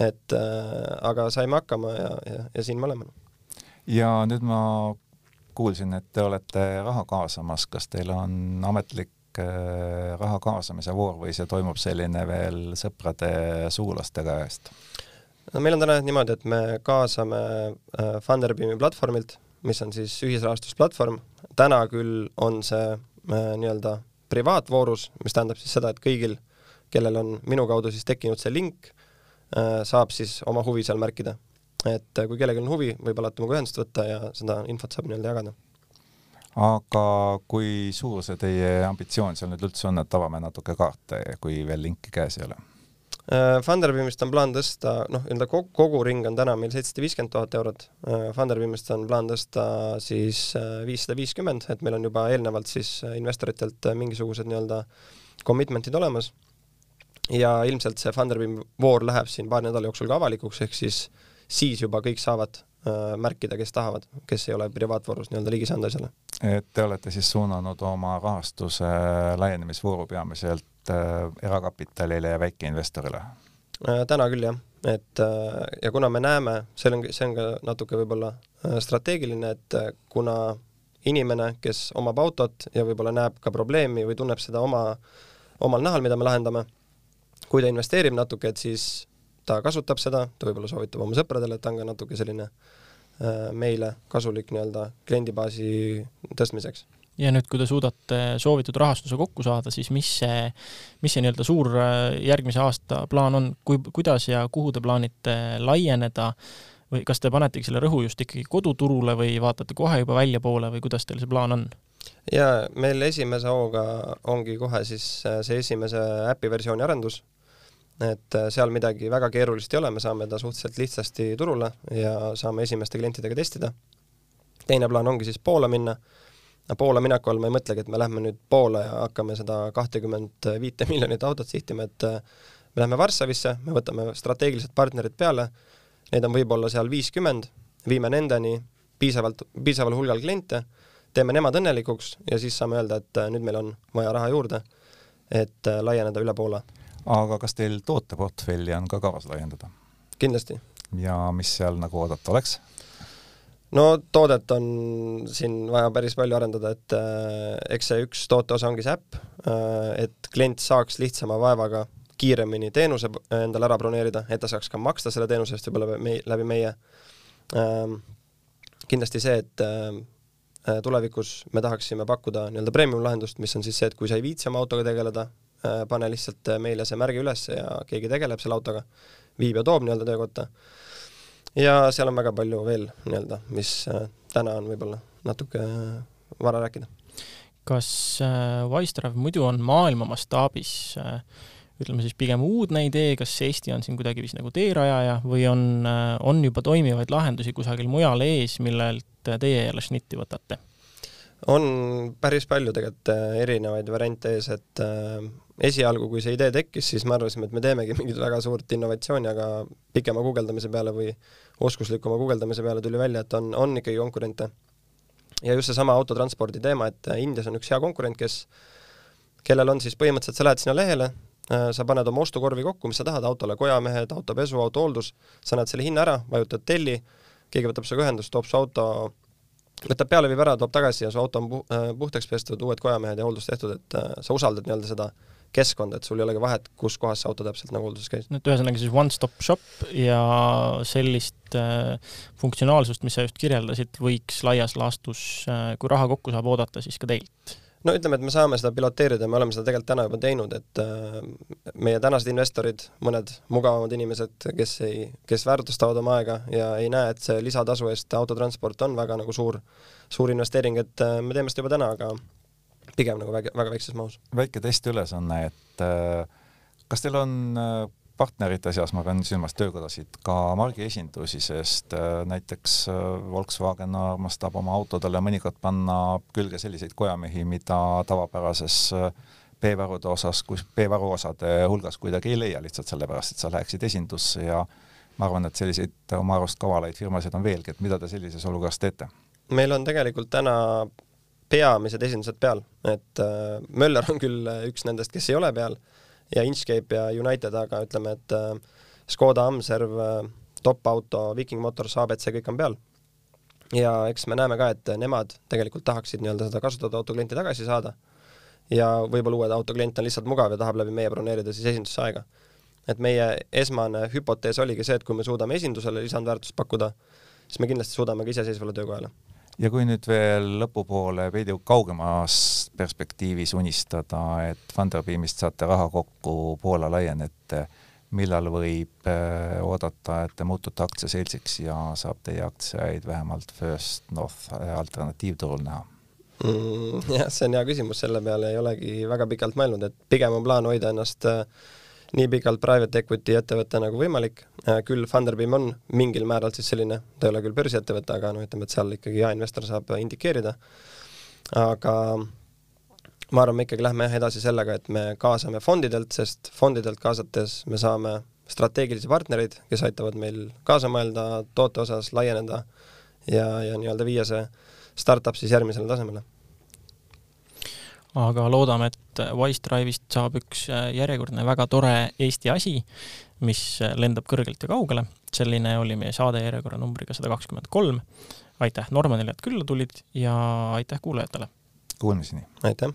et äh, aga saime hakkama ja, ja, ja siin me oleme. ja nüüd ma kuulsin, et te olete raha kaasamas, kas teil on ametlik äh, raha kaasamise voor või see toimub selline veel sõprade, sugulaste käest? no meil on täna niimoodi, et me kaasame äh, Funderbeami platvormilt, mis on siis ühisrahastusplatvorm, täna küll on see äh, nii-öelda privaatvoorus, mis tähendab siis seda, et kõigil, kellel on minu kaudu siis tekkinud see link, saab siis oma huvi seal märkida et äh, kui kellelgi on huvi, võib alati minuga ühendust võtta ja seda infot saab nii-öelda jagada. aga kui suur see teie ambitsioon seal nüüd üldse on, et avame natuke kaarte, kui veel linki käes ei ole? Äh, Funderbeamist on plaan tõsta, noh, nii-öelda kogu, kogu ring on täna meil seitsesada viiskümmend tuhat eurot, äh, Funderbeamist on plaan tõsta siis viissada viiskümmend, et meil on juba eelnevalt siis investoritelt mingisugused nii-öelda commitment'id olemas ja ilmselt see Funderbeam voor läheb siin paari nädala jooksul ka avalikuks, ehk siis äh, siis juba kõik saavad äh, märkida, kes tahavad, kes ei ole privaatvoorus nii-öelda ligi saanud asjale. et te olete siis suunanud oma rahastuse laienemisvooru peamiselt äh, erakapitalile ja väikeinvestorile äh,? täna küll jah, et äh, ja kuna me näeme, see on, see on ka natuke võib-olla äh, strateegiline, et äh, kuna inimene, kes omab autot ja võib-olla näeb ka probleemi või tunneb seda oma, omal nahal, mida me lahendame, kui ta investeerib natuke, et siis ta kasutab seda, ta võib-olla soovitab oma sõpradele, et ta on ka natuke selline äh, meile kasulik nii-öelda kliendibaasi tõstmiseks. Ja nüüd, kui te suudate soovitud rahastuse kokku saada, siis mis see, mis see nii-öelda suur äh, järgmise aasta plaan on, kui, kuidas ja kuhu te plaanite laieneda? Või kas te panetegi selle rõhu just ikkagi koduturule või vaatate kohe juba väljapoole või kuidas teil see plaan on? jaa, meil esimese hooga ongi kohe siis äh, see esimese äpi versiooni arendus, et äh, seal midagi väga keerulist ei ole, me saame ta suhteliselt lihtsasti turule ja saame esimeste klientidega testida. teine plaan ongi siis Poola minna, Poola mineku all ma ei mõtlegi, et me lähme nüüd Poola ja hakkame seda kahtekümmet viite miljonit autot sihtima, et äh, me lähme Varssavisse, me võtame strateegilised partnerid peale neid on võib-olla seal viiskümmend, viime nendeni piisavalt, piisaval hulgal kliente, teeme nemad õnnelikuks ja siis saame öelda, et äh, nüüd meil on vaja raha juurde, et laieneda üle Poola. Aga kas teil tooteportfelli on ka kavas laiendada? kindlasti. ja mis seal nagu oodata oleks? no toodet on siin vaja päris palju arendada, et äh, eks see üks tooteosa ongi see äpp äh,, et klient saaks lihtsama vaevaga kiiremini teenuse endale ära broneerida, et ta saaks ka maksta selle teenuse eest võib-olla läbi meie ähm,. kindlasti see, et äh, tulevikus me tahaksime pakkuda nii-öelda premium lahendust, mis on siis see, et kui sa ei viitsi oma autoga tegeleda pane lihtsalt meile see märgi üles ja keegi tegeleb selle autoga, viib ja toob nii-öelda töökotta. ja seal on väga palju veel nii-öelda, mis äh, täna on võib-olla natuke äh, vara rääkida. kas äh, Wise muidu on maailma mastaabis äh, ütleme siis pigem uudne idee, kas Eesti on siin kuidagi vist nagu teerajaja või on, äh, on juba toimivaid lahendusi kusagil mujal ees, millelt teie jälle šnitti võtate? on päris palju tegelikult äh, erinevaid variante ees, et äh, esialgu, kui see idee tekkis, siis me arvasime, et me teemegi mingit väga suurt innovatsiooni, aga pikema guugeldamise peale või oskuslikuma guugeldamise peale tuli välja, et on, on ikkagi konkurente. ja just seesama autotranspordi teema, et Indias on üks hea konkurent, kes, kellel on siis põhimõtteliselt, sa lähed sinna lehele, Äh, sa paned oma ostukorvi kokku, mis sa tahad, autole kojamehed, autopesu, autohooldus, sa näed selle hinna ära, vajutad telli, keegi võtab sinuga ühendust, toob su auto, võtab peale, viib ära, toob tagasi ja su auto on pu-, äh, puhtaks pestud, uued kojamehed ja hooldus tehtud, et äh, sa usaldad nii-öelda seda keskkonda, et sul ei olegi vahet, kus kohas see auto täpselt nagu hoolduses käis. no et ühesõnaga siis one-stop shop ja sellist äh, funktsionaalsust, mis sa just kirjeldasid, võiks laias laastus äh,, kui raha kokku saab, oodata siis ka teilt no ütleme, et me saame seda piloteerida, me oleme seda tegelikult täna juba teinud, et äh, meie tänased investorid, mõned mugavamad inimesed, kes ei, kes väärtustavad oma aega ja ei näe, et see lisatasu eest autotransport on väga nagu suur, suur investeering, et äh, me teeme seda juba täna, aga pigem nagu väga, väga väikses mahus. väike testiülesanne, et äh, kas teil on partnerite seas, ma pean silmas töökodasid, ka margiesindusi, sest äh, näiteks äh, Volkswagen armastab oma autodele mõnikord panna külge selliseid kojamehi, mida tavapärases B-varude äh, osas, kus B-varu osade hulgas kuidagi ei leia, lihtsalt sellepärast, et sa läheksid esindusse ja ma arvan, et selliseid oma arust kavalaid firmasid on veelgi, et mida te sellises olukorras teete? meil on tegelikult täna peamised esindused peal, et Möller on küll üks nendest, kes ei ole peal ja Inchcape ja United, aga ütleme, et äh, Škoda, Amserv, äh, Top Auto, Viking Motors, abc, kõik on peal. ja eks me näeme ka, et nemad tegelikult tahaksid nii-öelda seda kasutatud auto klienti tagasi saada ja võib-olla uue auto klient on lihtsalt mugav ja tahab läbi meie broneerida siis esindusse aega. et meie esmane hüpotees oligi see, et kui me suudame esindusele lisandväärtust pakkuda, siis me kindlasti suudame ka iseseisvale töökojale ja kui nüüd veel lõpupoole veidi kaugemas perspektiivis unistada, et Funderbeamist saate raha kokku, Poola laienete, millal võib äh, oodata, et te muutute aktsiaseltsiks ja saab teie aktsiaid vähemalt First North alternatiivturul näha? mm,? jah, see on hea küsimus, selle peale ei olegi väga pikalt mõelnud, et pigem on plaan hoida ennast äh, nii pikalt private equity ettevõte nagu võimalik, äh, küll Funderbeam on mingil määral siis selline, ta ei ole küll börsiettevõte, aga no ütleme, et seal ikkagi jaeinvestor saab indikeerida, aga ma arvan, me ikkagi lähme jah edasi sellega, et me kaasame fondidelt, sest fondidelt kaasates me saame strateegilisi partnereid, kes aitavad meil kaasa mõelda toote osas, laieneda ja, ja nii-öelda viia see startup siis järgmisele tasemele aga loodame, et Wise Drive'ist saab üks äh, järjekordne väga tore Eesti asi, mis äh, lendab kõrgelt ja kaugele. selline oli meie saade järjekorra numbriga sada kakskümmend kolm. aitäh Normanile, et külla tulid ja aitäh kuulajatele! Kuulmiseni! aitäh!